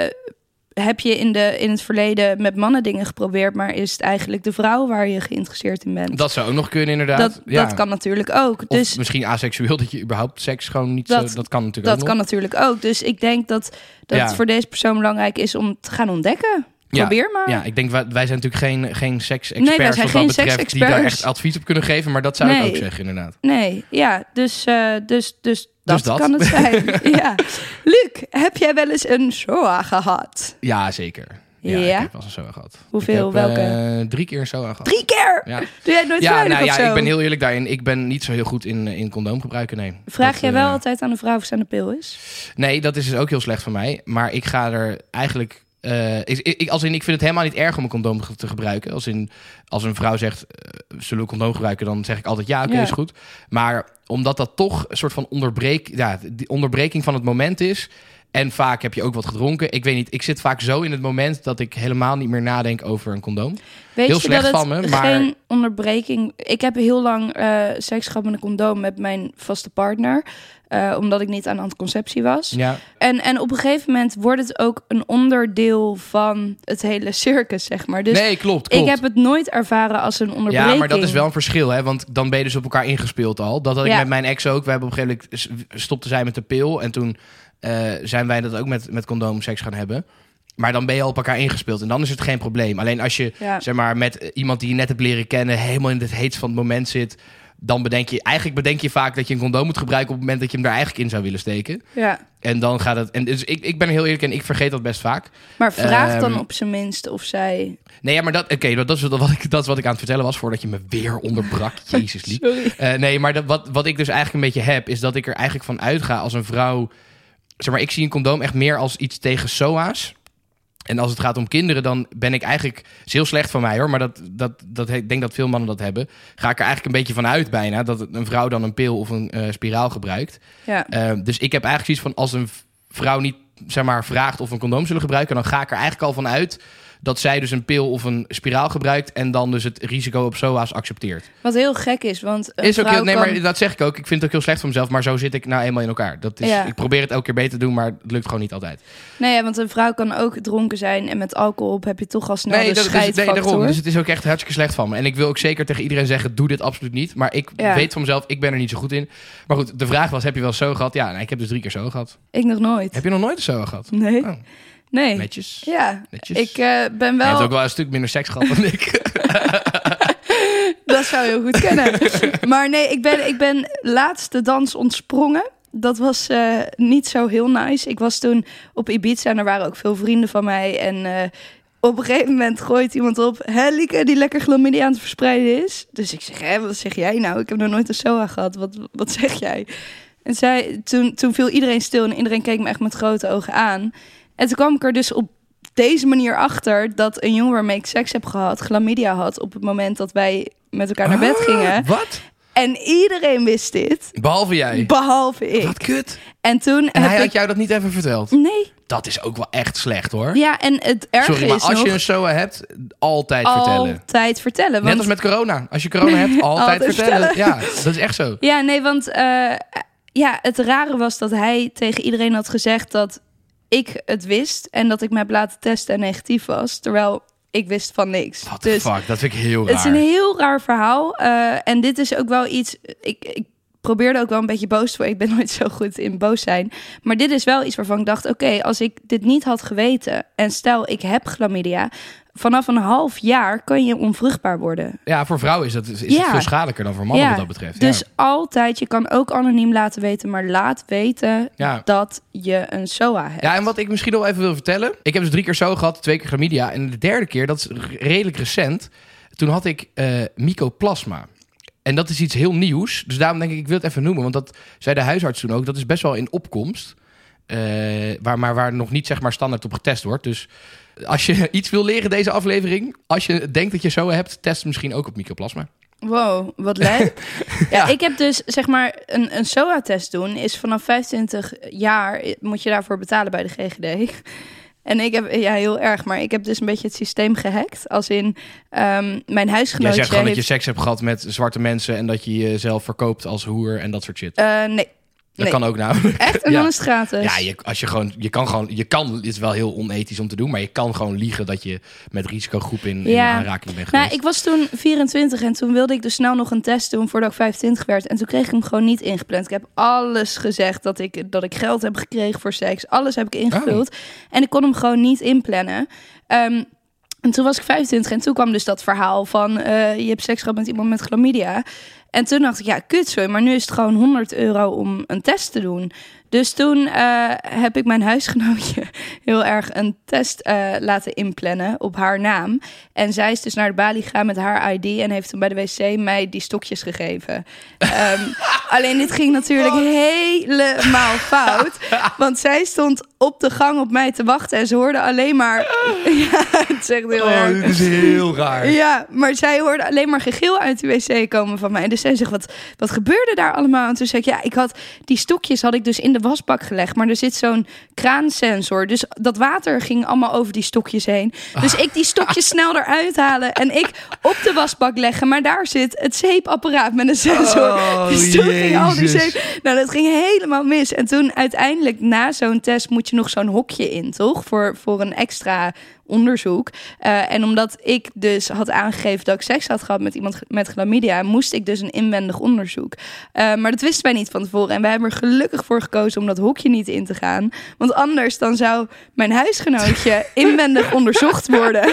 heb je in, de, in het verleden met mannen dingen geprobeerd... maar is het eigenlijk de vrouw waar je geïnteresseerd in bent? dat zou ook nog kunnen inderdaad. dat, ja. dat kan natuurlijk ook. Of Dus misschien aseksueel, dat je überhaupt seks gewoon niet Dat- zo... Dat kan natuurlijk dat ook kan nog. natuurlijk ook. Dus ik denk dat, dat Ja. het voor deze persoon belangrijk is om te gaan ontdekken. Ja. Probeer maar. Ja, ik denk, wij, wij zijn natuurlijk geen, geen seksexperts Nee, wat dat betreft... die daar echt advies op kunnen geven, maar dat zou ik ook zeggen inderdaad. Nee, ja, dus, eh, dus, dus, dat, dat. kan het zijn. ja. Luc, heb jij wel eens een SOA gehad? Ja, zeker. Ja, Ja? ik heb wel eens een SOA gehad. Hoeveel? Heb, Welke? eh, drie keer SOA gehad. Drie keer? Ja, Doe jij nooit ja, nou, of ja zo? ik ben heel eerlijk daarin. Ik ben niet zo heel goed in, in condoom gebruiken, nee. Vraag Dat, jij eh, wel altijd aan de vrouw of ze aan de pil is? Nee, dat is dus ook heel slecht van mij. Maar ik ga er eigenlijk. Eh, ik, ik, als in, ik vind het helemaal niet erg om een condoom te gebruiken. Als, in, als een vrouw zegt, eh, zullen we een condoom gebruiken? Dan zeg ik altijd ja, oké, Ja. is goed. Maar omdat dat toch een soort van onderbreek, ja, die onderbreking van het moment is... En vaak heb je ook wat gedronken. Ik weet niet, ik zit vaak zo in het moment... dat ik helemaal niet meer nadenk over een condoom. Weet Heel je slecht dat van me, maar- geen onderbreking... Ik heb heel lang eh, seks gehad met een condoom met mijn vaste partner. eh, omdat ik niet aan anticonceptie was. Ja, En, en op een gegeven moment wordt het ook een onderdeel van het hele circus, zeg maar. Dus nee, klopt, klopt. ik heb het nooit ervaren als een onderbreking. Ja, maar dat is wel een verschil, hè? Want dan ben je dus op elkaar ingespeeld al. Dat had ik Ja. met mijn ex ook. We hebben op een gegeven moment stopte zij met de pil en toen eh, zijn wij dat ook met met condoom seks gaan hebben. Maar dan ben je al op elkaar ingespeeld en dan is het geen probleem. Alleen als je Ja. zeg maar met iemand die je net hebt leren kennen helemaal in het heet van het moment zit, dan bedenk je eigenlijk bedenk je vaak dat je een condoom moet gebruiken op het moment dat je hem daar eigenlijk in zou willen steken. Ja. En dan gaat het. En dus ik, ik ben heel eerlijk en ik vergeet dat best vaak. Maar vraag dan Ehm, op zijn minst of zij... Nee, ja, maar dat, oké, dat, is wat ik, dat is wat ik aan het vertellen was voordat je me weer onderbrak. Jezus lief. Sorry. Eh, nee, maar dat, wat, wat ik dus eigenlijk een beetje heb, is dat ik er eigenlijk van uitga als een vrouw. Zeg maar, ik zie een condoom echt meer als iets tegen SOA's. En als het gaat om kinderen, dan ben ik eigenlijk. Is heel slecht van mij hoor, maar dat, dat, dat, ik denk dat veel mannen dat hebben. Ga ik er eigenlijk een beetje van uit bijna. Dat een vrouw dan een pil of een eh, spiraal gebruikt. Ja. Eh, dus ik heb eigenlijk zoiets van als een vrouw niet zeg maar, vraagt of een condoom zullen gebruiken, dan ga ik er eigenlijk al van uit dat zij dus een pil of een spiraal gebruikt en dan dus het risico op SOA's accepteert. Wat heel gek is, want een Is ook vrouw heel, nee, kan... maar dat zeg ik ook. Ik vind het ook heel slecht van mezelf, maar zo zit ik nou eenmaal in elkaar. Dat is, Ja. Ik probeer het elke keer beter te doen, maar het lukt gewoon niet altijd. Nee, want een vrouw kan ook dronken zijn en met alcohol op heb je toch al snel Nee, de dat, dus, nee, daarom. Dus het is ook echt hartstikke slecht van me. En ik wil ook zeker tegen iedereen zeggen, doe dit absoluut niet. Maar ik Ja. weet van mezelf, ik ben er niet zo goed in. Maar goed, de vraag was, heb je wel zo gehad? Ja, nee, ik heb dus drie keer zo gehad. Ik nog nooit. Heb je nog nooit zo gehad? Nee. Oh, Nee. netjes. Ja. Netjes. Ik eh, ben Je wel... hebt ook wel een stuk minder seks gehad dan ik. Dat zou heel goed kunnen. maar nee, ik ben, ik ben laatst de dans ontsprongen. Dat was eh, niet zo heel nice. Ik was toen op Ibiza en er waren ook veel vrienden van mij. En eh, op een gegeven moment gooit iemand op... Hé, Lieke, die lekker chlamydia aan het verspreiden is. Dus ik zeg, hé, wat zeg jij nou? Ik heb nog nooit een SOA gehad. Wat, wat zeg jij? En zij, toen, toen viel iedereen stil en iedereen keek me echt met grote ogen aan. En toen kwam ik er dus op deze manier achter... dat een jongen waarmee ik seks heb gehad... chlamydia had op het moment dat wij met elkaar naar bed gingen. Ah, Wat? En iedereen wist dit, Behalve jij. behalve ik. Wat kut. En toen En heb hij had jou dat niet even verteld. Nee. Dat is ook wel echt slecht hoor. Ja, en het erge Sorry, maar is als nog je een SOA hebt, altijd vertellen. altijd vertellen. Net Want... als met corona. Als je corona hebt, altijd, Altijd vertellen. vertellen. Ja, dat is echt zo. Ja, nee, want eh, ja, het rare was dat hij tegen iedereen had gezegd dat ik het wist en dat ik me heb laten testen en negatief was. Terwijl ik wist van niks. What dus fuck, dat vind ik heel het raar. is een heel raar verhaal. eh, en dit is ook wel iets. Ik, ik probeerde ook wel een beetje boos te worden. Ik ben nooit zo goed in boos zijn. Maar dit is wel iets waarvan ik dacht: oké, als ik dit niet had geweten. En stel, ik heb chlamydia. Vanaf een half jaar kan je onvruchtbaar worden. Ja, voor vrouwen is, dat, is Ja. het veel schadelijker dan voor mannen wat dat betreft. Dus ja. altijd, je kan ook anoniem laten weten, maar laat weten dat je een SOA hebt. Ja, en wat ik misschien nog even wil vertellen. Ik heb dus drie keer zo gehad, twee keer chlamydia. En de derde keer, dat is redelijk recent. Toen had ik eh mycoplasma. En dat is iets heel nieuws. Dus daarom denk ik, ik wil het even noemen. Want dat zei de huisarts toen ook. Dat is best wel in opkomst. Eh, waar, maar waar nog niet zeg maar standaard op getest wordt. Dus als je iets wil leren deze aflevering. Als je denkt dat je zo hebt, test misschien ook op mycoplasma. Wow, wat leuk. ja. Ja. ik heb dus zeg maar een, een SOA-test doen. Is vanaf 25 jaar moet je daarvoor betalen bij de GGD. En ik heb, ja, heel erg, maar ik heb dus een beetje het systeem gehackt. Als in ehm, mijn Jij huisgenootje zegt gewoon dat je seks hebt gehad met zwarte mensen. En dat je jezelf verkoopt als hoer en dat soort shit. Eh, nee, dat nee. kan ook namelijk. echt? En Ja. dan is het gratis? Ja, je, als je gewoon, je kan gewoon, je kan, het is wel heel onethisch om te doen, maar je kan gewoon liegen dat je met risicogroep in, in aanraking bent Nou, geweest. ik was toen 24 en toen wilde ik dus snel nog een test doen voordat ik 25 werd. En toen kreeg ik hem gewoon niet ingepland. Ik heb alles gezegd dat ik, dat ik geld heb gekregen voor seks. Alles heb ik ingevuld. En ik kon hem gewoon niet inplannen. Ehm, en toen was ik 25 en toen kwam dus dat verhaal van eh, je hebt seks gehad met iemand met chlamydia. En toen dacht ik, ja, kut sorry, maar nu is het gewoon 100 euro om een test te doen. Dus toen eh, heb ik mijn huisgenootje heel erg een test eh, laten inplannen op haar naam. En zij is dus naar de balie gegaan met haar ID en heeft toen bij de wc mij die stokjes gegeven. Ehm, alleen dit ging natuurlijk helemaal fout. Want zij stond op de gang op mij te wachten en ze hoorde alleen maar... ja, het heel. Oh, dit is heel raar. Ja, maar zij hoorde alleen maar gegil uit de wc komen van mij. Dus zij zegt, wat, wat gebeurde daar allemaal? En toen zei ik, ja, ik had die stokjes had ik dus in de wasbak gelegd. Maar er zit zo'n kraansensor. Dus dat water ging allemaal over die stokjes heen. Dus ik die stokjes snel eruit halen en ik op de wasbak leggen. Maar daar zit het zeepapparaat met een sensor. Oh, dus toen ging al die zeep... Nou, dat ging helemaal mis. En toen uiteindelijk na zo'n test moet je nog zo'n hokje in, toch? Voor, voor een extra onderzoek. Eh, en omdat ik dus had aangegeven dat ik seks had gehad met iemand met chlamydia, moest ik dus een inwendig onderzoek. Eh, maar dat wisten wij niet van tevoren. En wij hebben er gelukkig voor gekozen om dat hokje niet in te gaan. Want anders dan zou mijn huisgenootje inwendig onderzocht worden.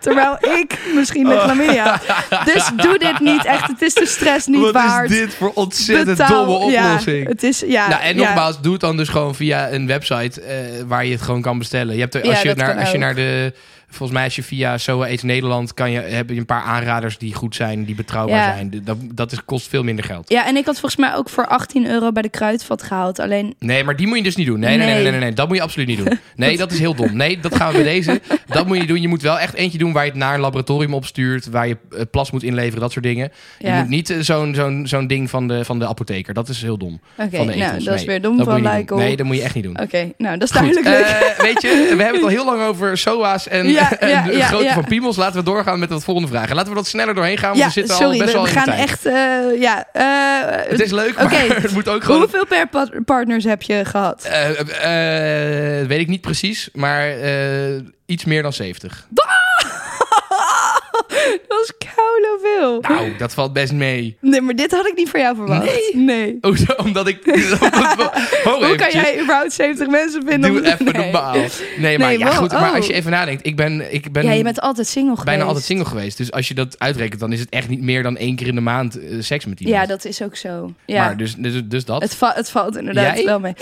Terwijl ik misschien de chlamydia. had. Dus doe dit niet echt. Het is de stress niet Wat waard. is dit voor ontzettend Betaal- domme ja, oplossing? het is, ja, nou, en ja. nogmaals, doe het dan dus gewoon via een website eh, waar je het gewoon kan bestellen. Je hebt er, als, Ja, je naar, als je naar de, volgens mij als je via SOA Aids Nederland kan je, heb je een paar aanraders die goed zijn, die betrouwbaar Ja. zijn. Dat, dat is, kost veel minder geld. Ja, en ik had volgens mij ook voor 18 euro bij de kruidvat gehaald. Alleen, Nee, maar die moet je dus niet doen. Nee, nee, nee, Nee. nee, nee, nee. dat moet je absoluut niet doen. Nee, dat is heel dom. Nee, dat gaan we bij deze. Dat moet je doen. Je moet wel echt eentje doen waar je het naar een laboratorium opstuurt, waar je eh, plas moet inleveren, dat soort dingen. Je Ja. moet niet eh, zo'n zo'n zo'n ding van de, van de apotheker. Dat is heel dom. oké, van de nou, dat is weer dom dat van niet doen. Nee, dat moet je echt niet doen. Oké, nou, dat is duidelijk. eh, weet je, we hebben het al heel lang over SOA's en, Ja, ja, de grootte van piemels. Laten we doorgaan met de volgende vragen. Laten we wat sneller doorheen gaan, want we zitten sorry, al best we, wel we in de gaan tijd. echt, eh, ja. eh, Het is leuk, maar het moet ook gewoon... Hoeveel per pa- partners heb je gehad? Eh, weet ik niet precies, maar iets meer dan 70. dat was koude veel. Nou, dat valt best mee. Nee, maar dit had ik niet voor jou verwacht. Nee? Nee. Oh, omdat ik... Ho, Hoe kan jij überhaupt 70 mensen vinden? Doe om- even nee. normaal. Nee, maar Nee, ja, wow, goed. Maar oh. als je even nadenkt, ik ben, ik ben, Ja, je bent altijd single geweest. bijna altijd single geweest. Dus als je dat uitrekent, dan is het echt niet meer dan één keer in de maand eh, seks met iemand. Ja, dat is ook zo. Ja. Maar dus, dus, dus dat. het, va- het valt inderdaad Jij? wel mee.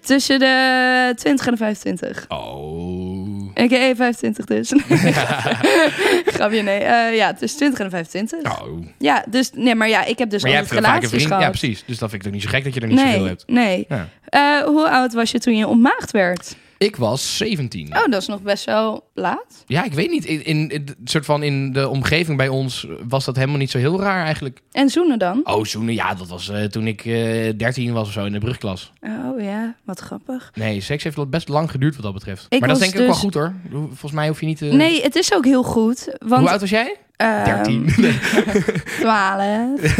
Tussen de 20 en de 25. Oh. Heb 25 dus. Grapje, nee. Eh, ja, tussen 20 en de 25. Oh. Ja, dus nee, maar ja, ik heb dus maar altijd relaties vriend. gehad. Ja, precies. Dus dat vind ik toch niet zo gek dat je er niet zoveel nee, hebt. nee. Ja. Eh, hoe oud was je toen je ontmaagd werd? Ik was 17. Oh, dat is nog best wel laat. Ja, ik weet niet. In, in, soort van in de omgeving bij ons was dat helemaal niet zo heel raar eigenlijk. En zoenen dan? Oh, zoenen, ja, dat was eh, toen ik eh 13 was of zo in de brugklas. Oh ja, wat grappig. Nee, seks heeft best lang geduurd wat dat betreft. Ik maar dat is denk ik ook dus- wel goed hoor. Volgens mij hoef je niet te... Nee, het is ook heel goed. Want Hoe oud was jij? Ehm, 13. 12.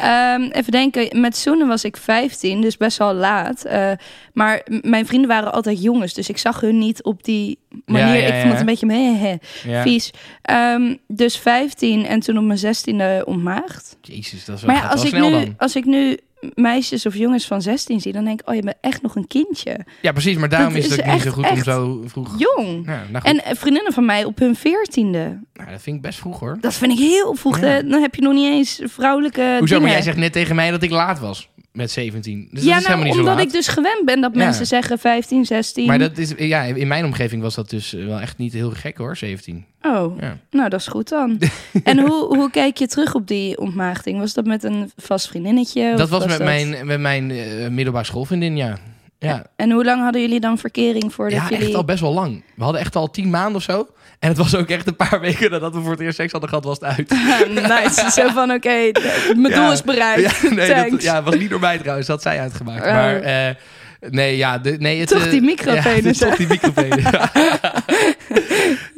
Ehm, even denken, met zoenen was ik 15, dus best wel laat. Eh, maar mijn vrienden waren altijd jongens, dus ik zag hun niet op die manier. Ja, ja, Ik vond het een beetje meh, Ja. vies. Ehm, dus 15 en toen op mijn 16e ontmaagd. Jezus, dat is wel, Maar als ik, nu, dan. als ik nu meisjes of jongens van 16 zie, dan denk ik, oh, je bent echt nog een kindje. Ja, precies, maar daarom dat is het ook niet zo goed om zo vroeg... Jong. Ja, nou. En eh, vriendinnen van mij op hun 14e. Nou, dat vind ik best vroeg hoor. Dat vind ik heel vroeg. Ja. Eh, Dan heb je nog niet eens vrouwelijke Hoezo, maar jij zegt net tegen mij dat ik laat was met 17. Dus ja, dat is nou, helemaal niet omdat ik dus gewend ben dat Ja. mensen zeggen 15, 16. Maar dat is, ja, in mijn omgeving was dat dus wel echt niet heel gek hoor, 17. Oh, Ja. nou dat is goed dan. en hoe, hoe kijk je terug op die ontmaagding? Was dat met een vast vriendinnetje? dat was met dat- mijn, met mijn eh, middelbare schoolvriendin, ja. Ja, En hoe lang hadden jullie dan verkering voordat ja jullie... echt al best wel lang. We hadden echt al tien maanden of zo. En het was ook echt een paar weken nadat we voor het eerst seks hadden gehad, was het uit. nice. Zo van, oké, mijn doel is bereikt. Ja, nee, dat, ja, het was niet door mij trouwens, dat had zij uitgemaakt. Oh. Maar eh, nee, ja, de, nee, het, Toch eh, die micropenis, Ja, toch die micropenis.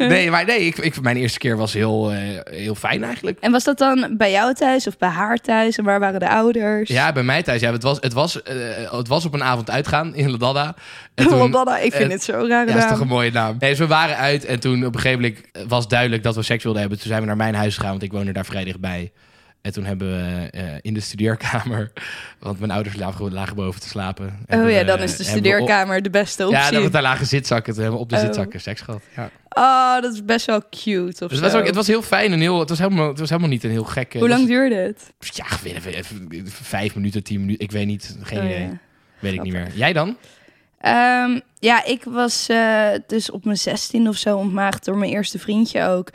nee, maar nee, ik, ik, mijn eerste keer was heel, eh, heel fijn eigenlijk. En was dat dan bij jou thuis of bij haar thuis? En waar waren de ouders? Ja, bij mij thuis. Ja, het, was, het, was, eh, het was op een avond uitgaan in Ladada. Ladada, ik vind het zo raar Ja, is toch een mooie naam. Nee, dus we waren uit en toen op een gegeven moment was duidelijk dat we seks wilden hebben. Toen zijn we naar mijn huis gegaan, want ik woonde daar vrij dichtbij. En toen hebben we eh, in de studeerkamer, want mijn ouders lagen, lagen boven te slapen. Oh ja, we- dan is de op- studeerkamer de beste Ja, optie. hebben we daar lagen zitzakken. Toen hebben we op de Oh. zitzakken seks gehad. Ja. Oh, dat is best wel cute of Dus het zo. was, ook, het was heel fijn en heel, het was helemaal, het was helemaal niet een heel gek... Hoe lang duurde het? Ja, vijf minuten, tien minuten. Ik weet niet, geen Oh, idee. ja. Weet ik niet meer. Jij dan? Ehm, ja, ik was eh, dus op mijn 16 of zo ontmaagd door mijn eerste vriendje ook.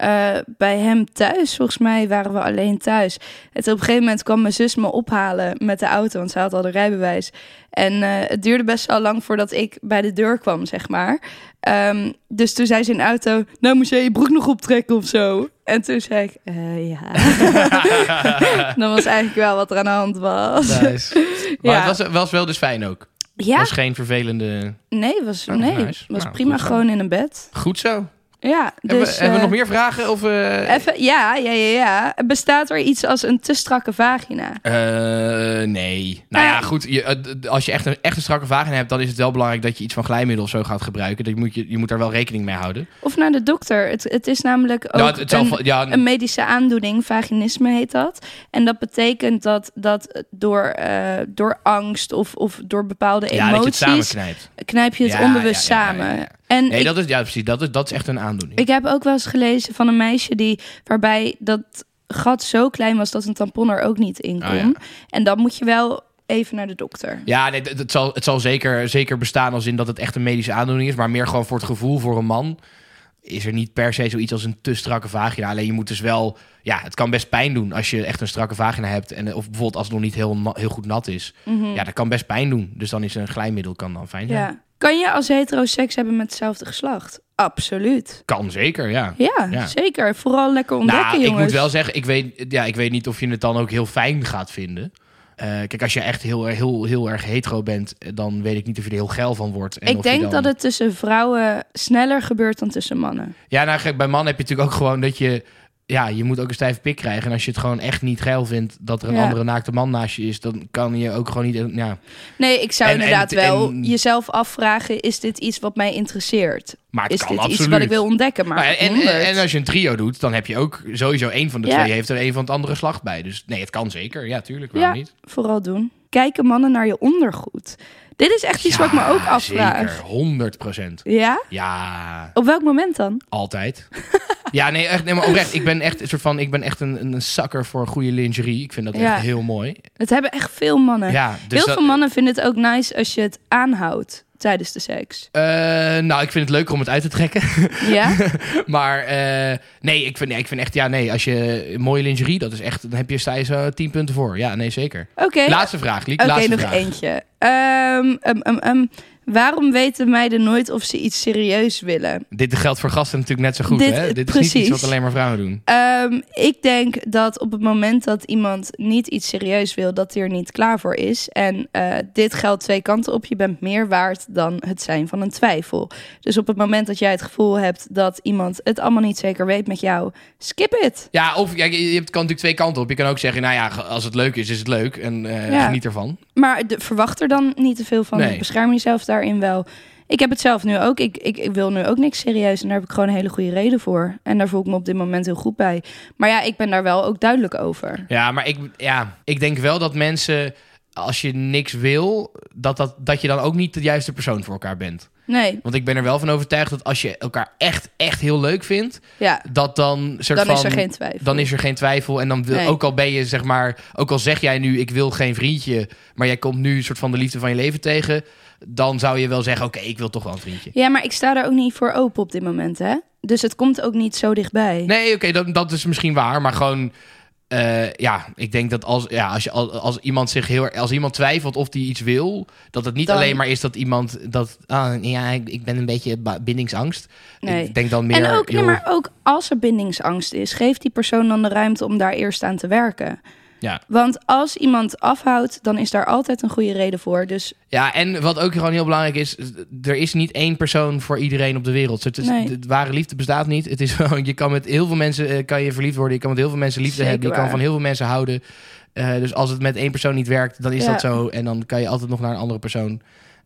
Eh, bij hem thuis, volgens mij waren we alleen thuis. En op een gegeven moment kwam mijn zus me ophalen met de auto, want ze had al de rijbewijs. En eh, het duurde best wel lang voordat ik bij de deur kwam, zeg maar. Ehm, dus toen zei ze in de auto, nou moest jij je broek nog optrekken of zo. En toen zei ik, eh, ja. Dan was eigenlijk wel wat er aan de hand was. Nice. Maar Ja. het was, was wel dus fijn ook. Ja, was geen vervelende... nee, was, Oh, nee, was Nou, prima gewoon in een bed. Goed zo. Ja, hebben, we, dus... hebben we eh, nog meer vragen? Of, eh, Even, ja, ja, ja, ja. Bestaat er iets als een te strakke vagina? Eh, nee. Nou ja, Eh. goed. Je, eh, als je echt een, echt een strakke vagina hebt, dan is het wel belangrijk dat je iets van glijmiddel of zo gaat gebruiken. Dat moet je, je moet daar wel rekening mee houden. Of naar de dokter? Het, het is namelijk ook Nou, het, het zal een, van- ja, een medische aandoening, vaginisme heet dat. En dat betekent dat, dat door, eh, door angst of, of door bepaalde ja, dat je het emoties... samenknijpt. knijp je het Ja, onbewust samen. En Nee, ik, dat is, ja, precies. Dat is, dat is echt een aandoening. ik heb ook wel eens gelezen van een meisje die waarbij dat gat zo klein was dat een tampon er ook niet in kon. Oh, ja. En dan moet je wel even naar de dokter. Ja, nee, het, zal, het zal zeker, zeker bestaan als in dat het echt een medische aandoening is. Maar meer gewoon voor het gevoel voor een man is er niet per se zoiets als een te strakke vagina. Alleen je moet dus wel... Ja, het kan best pijn doen als je echt een strakke vagina hebt. En, of bijvoorbeeld als het nog niet heel, heel goed nat is. Ja, dat kan best pijn doen. Dus dan is een glijmiddel kan dan fijn zijn. Mhm. Ja. Kan je als hetero seks hebben met hetzelfde geslacht? Absoluut. Kan zeker, ja. Ja, Ja. zeker. Vooral lekker ontdekken, nou, ik jongens. moet wel zeggen, ik weet, ja, ik weet niet of je het dan ook heel fijn gaat vinden. Eh, kijk, als je echt heel, heel, heel erg hetero bent, eh, dan weet ik niet of je er heel geil van wordt. En ik of denk dan- dat het tussen vrouwen sneller gebeurt dan tussen mannen. Ja, nou, bij mannen heb je natuurlijk ook gewoon dat je... Ja, je moet ook een stijve pik krijgen. En als je het gewoon echt niet geil vindt dat er een Ja. andere naakte man naast je is... dan kan je ook gewoon niet... Ja. Nee, ik zou En- en- inderdaad wel en- jezelf afvragen: is dit iets wat mij interesseert? Maar het is kan dit absoluut. iets wat ik wil ontdekken? Maar en, en, 100. en als je een trio doet, dan heb je ook sowieso één van de Ja. twee... heeft er een van het andere slag bij. Dus nee, het kan zeker. Ja, tuurlijk. Waarom Ja. niet? vooral doen. Kijken mannen naar je ondergoed? Dit is echt iets wat ik me ook afvraag. Zeker, 100 procent. Ja? Ja, Op welk moment dan? altijd. ja, nee, echt, nee, maar oprecht. Ik ben echt een soort van... Ik ben echt een, een zakker voor goede lingerie. Ik vind dat Ja. echt heel mooi. Het hebben echt veel mannen. Ja, dus Heel dat- veel mannen vinden het ook nice als je het aanhoudt tijdens de seks. Eh, nou, ik vind het leuker om het uit te trekken. Ja? maar eh, nee, ik vind, nee, ik vind echt, ja, nee, als je mooie lingerie, dat is echt, dan heb je, sta je zo 10 punten voor. Ja, nee, zeker. Oké. Laatste vraag, Liek. Oké, nog vraag. eentje. Ehm, ehm, ehm. Waarom weten meiden nooit of ze iets serieus willen? Dit geldt voor gasten natuurlijk net zo goed. Dit- hè? Dit is precies. niet iets wat alleen maar vrouwen doen. Ehm, ik denk dat op het moment dat iemand niet iets serieus wil, dat hij er niet klaar voor is. En eh, dit geldt twee kanten op. Je bent meer waard dan het zijn van een twijfel. Dus op het moment dat jij het gevoel hebt dat iemand het allemaal niet zeker weet met jou, skip it. Ja, of ja, je kan natuurlijk twee kanten op. Je kan ook zeggen, nou ja, als het leuk is, is het leuk. En eh, Ja. geniet ervan. Maar de, verwacht er dan niet te veel van. Nee. Bescherm jezelf daarin wel. Ik heb het zelf nu ook. Ik, ik, ik wil nu ook niks serieus. En daar heb ik gewoon een hele goede reden voor. En daar voel ik me op dit moment heel goed bij. Maar ja, ik ben daar wel ook duidelijk over. Ja, maar ik, ja, ik denk wel dat mensen, als je niks wil, dat, dat, dat je dan ook niet de juiste persoon voor elkaar bent. Nee, Want ik ben er wel van overtuigd dat als je elkaar echt, echt heel leuk vindt, ja, dat dan soort dan van, is er geen twijfel. dan is er geen twijfel. En dan wil, Nee. ook al ben je, zeg maar, ook al zeg jij nu, ik wil geen vriendje, maar jij komt nu een soort van de liefde van je leven tegen, dan zou je wel zeggen, oké, ik wil toch wel een vriendje. Ja, maar ik sta daar ook niet voor open op dit moment, hè? Dus het komt ook niet zo dichtbij. Nee, oké, dat, dat is misschien waar, maar gewoon. eh, ja, ik denk dat als, ja, als, je, als, iemand zich heel als iemand twijfelt of hij iets wil, dat het niet Dan- alleen maar is dat iemand dat ah, ja, ik, ik ben een beetje bindingsangst. Nee. Ik denk dan meer. en ook, nee, maar ook als er bindingsangst is, geef die persoon dan de ruimte om daar eerst aan te werken. Ja. Want als iemand afhoudt, dan is daar altijd een goede reden voor. Dus ja, en wat ook gewoon heel belangrijk is, er is niet één persoon voor iedereen op de wereld. Het, is, Nee. de ware liefde bestaat niet. Het is gewoon, je kan met heel veel mensen eh, kan je verliefd worden. Je kan met heel veel mensen liefde Zeker hebben. Je kan van heel veel mensen houden. Eh, dus als het met één persoon niet werkt, dan is Ja. dat zo. En dan kan je altijd nog naar een andere persoon.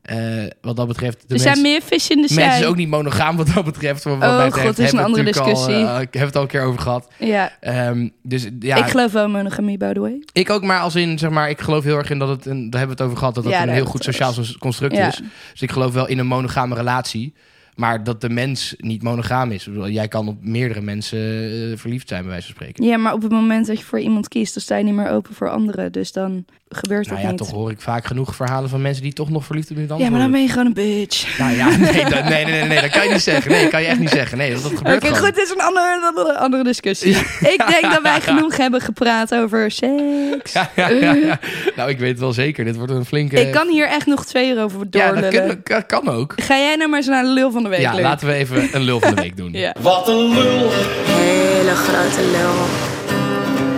Eh, wat dat betreft. De er zijn meer vis in de Mensen zee. zijn ook niet monogaam wat dat betreft. Wat Oh, god, betreft. dat is een andere al, discussie. eh, ik heb het al een keer over gehad. Ja, Ehm, dus ja, ik ik, geloof wel in monogamie, by the way. ook maar als in, zeg maar, ik geloof heel erg in dat het, een, daar hebben we het over gehad, dat dat Ja, een heel goed sociaal construct Ja. is. Dus ik geloof wel in een monogame relatie. Maar dat de mens niet monogaam is. Ik Jij kan op meerdere mensen eh, verliefd zijn, bij wijze van spreken. Ja, maar op het moment dat je voor iemand kiest, dan sta je niet meer open voor anderen. Dus dan gebeurt Nou dat ja, niet. toch hoor ik vaak genoeg verhalen van mensen die toch nog verliefd op iemand ja, maar dan ben je gewoon een bitch. Nou ja, nee, dat, nee, nee, nee, nee, dat kan je niet zeggen. Nee, dat kan je echt niet zeggen. Nee, dat, dat Oké, gebeurt gewoon. goed, dit is een andere, andere, andere discussie. Ik denk dat wij genoeg hebben gepraat over seks. Ja, ja, ja, ja. Nou, ik weet het wel zeker. Dit wordt een flinke... Ik kan hier echt nog twee uur over Ja, doorlullen. dat kan, kan, ook. Ga jij nou maar eens naar de lul van de week, Ja, laten we even een lul van de week doen. Ja. Wat een lul, Hele grote lul.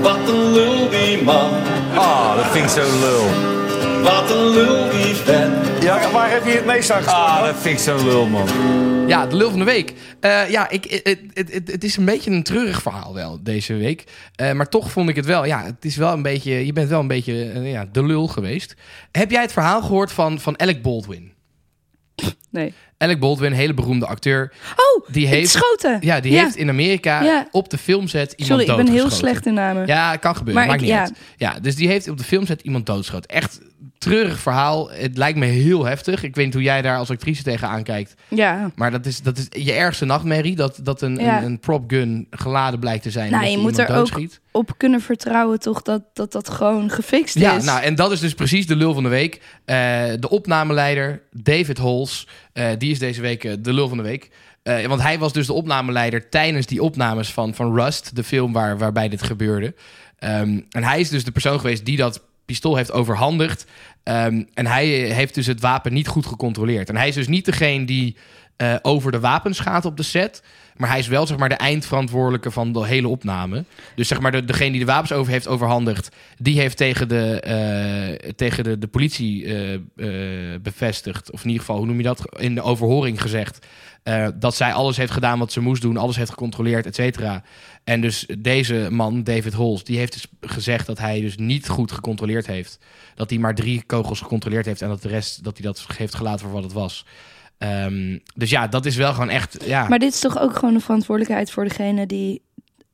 Wat een lul die man. Ah, dat vind ik zo lul. Wat een lul die vent. Ja, waar heb je het meest aan Ah, dat vind ik zo lul, man. Ja, de lul van de week. Eh, ja, ik, het, het, het, het is een beetje een treurig verhaal wel deze week. Eh, maar toch vond ik het wel. Ja, het is wel een beetje. Je bent wel een beetje eh, ja, de lul geweest. Heb jij het verhaal gehoord van, van Alec Baldwin? Nee. Alec Baldwin, hele beroemde acteur. Oh, Die heeft, schoten. ja, die heeft in Amerika Ja. op de filmset iemand Sorry, ik ben heel slecht in namen. Ja, kan gebeuren. Maar maakt ik- niet ja. uit. Ja, dus die heeft op de filmset iemand doodgeschoten. Echt treurig verhaal. Het lijkt me heel heftig. Ik weet niet hoe jij daar als actrice tegenaan kijkt. Ja. Maar dat is, dat is je ergste nachtmerrie. Dat, dat een, Ja. een, een prop gun geladen blijkt te zijn. Nou, je moet er ook. Op kunnen vertrouwen toch dat dat, dat gewoon gefixt Ja, is. nou, en dat is dus precies de lul van de week. Eh, de opnameleider, David Hols, eh, die is deze week eh, de lul van de week. Want hij was dus de opnameleider tijdens die opnames van, van Rust, de film waar, waarbij dit gebeurde. Ehm, en hij is dus de persoon geweest die dat pistool heeft overhandigd. Ehm, en hij heeft dus het wapen niet goed gecontroleerd. En hij is dus niet degene die eh, over de wapens gaat op de set. Maar hij is wel zeg maar, de eindverantwoordelijke van de hele opname. Dus zeg maar, de, degene die de wapens over heeft overhandigd... die heeft tegen de, eh, tegen de, de politie eh, eh, bevestigd... of in ieder geval, hoe noem je dat? In de overhoring gezegd... eh, dat zij alles heeft gedaan wat ze moest doen... alles heeft gecontroleerd, et cetera. En dus deze man, David Hols... die heeft dus gezegd dat hij dus niet goed gecontroleerd heeft. Dat hij maar drie kogels gecontroleerd heeft... en dat de rest dat hij dat heeft gelaten voor wat het was... Ehm, dus ja, dat is wel gewoon echt. Ja. Maar dit is toch ook gewoon een verantwoordelijkheid voor degene die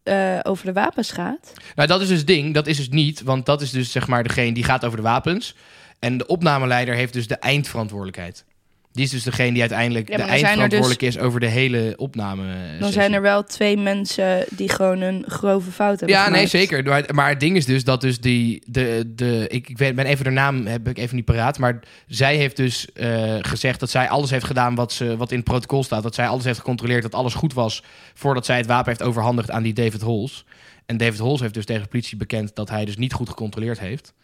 eh, over de wapens gaat? Nou, dat is dus het ding. Dat is dus niet. Want dat is dus zeg maar degene die gaat over de wapens. En de opnameleider heeft dus de eindverantwoordelijkheid. Die is dus degene die uiteindelijk Ja, de er eindverantwoordelijk is over de hele opname. Dan zijn er wel twee mensen die gewoon een grove fout hebben Ja, nee, zeker. Maar, maar het ding is dus dat dus die... De, de, ik, ben even de naam heb ik even niet paraat. Maar zij heeft dus eh, gezegd dat zij alles heeft gedaan wat, ze, wat in het protocol staat. Dat zij alles heeft gecontroleerd, dat alles goed was... voordat zij het wapen heeft overhandigd aan die David Hols. En David Hols heeft dus tegen de politie bekend... dat hij dus niet goed gecontroleerd heeft.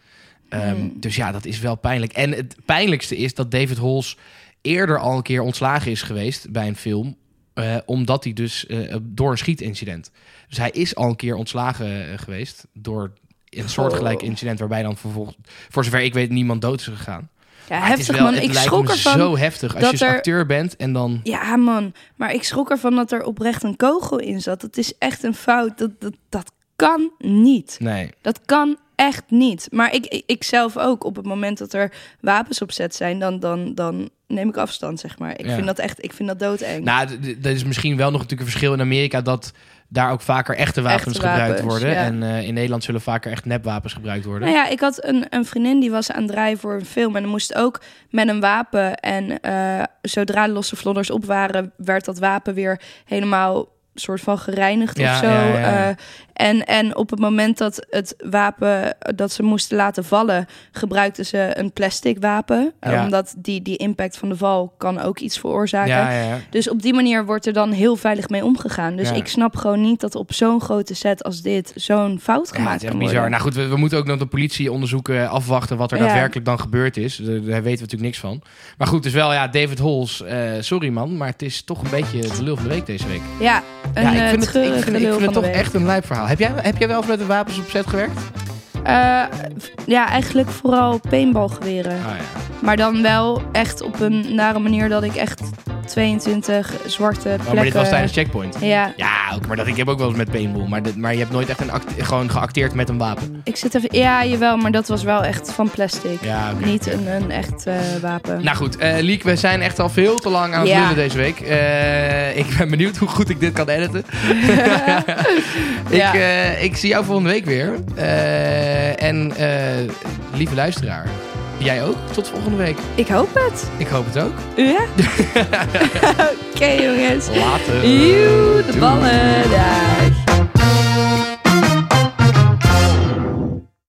Ehm, Hmm. Dus ja, dat is wel pijnlijk. En het pijnlijkste is dat David Hols eerder al een keer ontslagen is geweest bij een film. eh, omdat hij dus eh, door een schietincident. Dus hij is al een keer ontslagen eh, geweest door een soortgelijk incident waarbij dan vervolgens, voor zover ik weet, niemand dood is gegaan. Ja, Maar het is heftig wel- man. Ik schrok ervan. zo heftig als je dus er- acteur bent en dan. Ja, man. Maar ik schrok ervan dat er oprecht een kogel in zat. Dat is echt een fout. Dat, dat, dat kan niet. Nee. Dat kan echt niet. Maar ik, ik, ik zelf ook. Op het moment dat er wapens op zet zijn, dan, dan, dan neem ik afstand, zeg maar. Ik Ja. vind dat echt, ik vind dat doodeng. Nou, dat is misschien wel nog natuurlijk een verschil in Amerika dat daar ook vaker echte wapens Echte gebruikt worden. ja. En eh, in Nederland zullen vaker echt nepwapens gebruikt worden. Nou ja, ik had een, een vriendin die was aan het draaien voor een film. En dan moest ook met een wapen. En eh, zodra de losse vlodders op waren, werd dat wapen weer helemaal soort van gereinigd Ja, of zo. ja, ja, ja. Eh, en, en op het moment dat het wapen dat ze moesten laten vallen, gebruikten ze een plastic wapen. Eh. Omdat die, die impact van de val kan ook iets veroorzaken. Dus op die manier wordt er dan heel veilig mee omgegaan. Dus ik snap gewoon niet dat op zo'n grote set als dit zo'n fout gemaakt kan bizar. Nou goed, we, we moeten ook nog de politie onderzoeken, afwachten wat er daadwerkelijk dan gebeurd is. Daar, daar weten we natuurlijk niks van. Maar goed, dus wel, ja, David Hols, eh, sorry man, maar het is toch een beetje de lul van de week deze week. Ja, een ja, ik eh, vind het, ik vind, ik lul vind het van toch echt een lijp verhaal. Heb jij, heb jij wel eens met de wapens op set gewerkt? Eh, ja, eigenlijk vooral paintballgeweren. Ah, ja. Maar dan wel echt op een nare manier dat ik echt 22 zwarte plekken... Oh, maar dit was tijdens Checkpoint. Ja, Ja, ook, maar dat, ik heb ook wel eens met paintball. Maar, dit- maar je hebt nooit echt een act- gewoon geacteerd met een wapen. ik zit even... Ja, jawel, maar dat was wel echt van plastic. Ja. Niet een, een echt eh, wapen. Nou goed, eh Liek, we zijn echt al veel te lang aan het Ja. lullen deze week. Eh, ik ben benieuwd hoe goed ik dit kan editen. ik, ik zie jou volgende week weer. En lieve luisteraar, jij ook? Tot volgende week. Ik hoop het. Ik hoop het ook. Ja? Oké, jongens. Later. Joe, de ballen. Dag.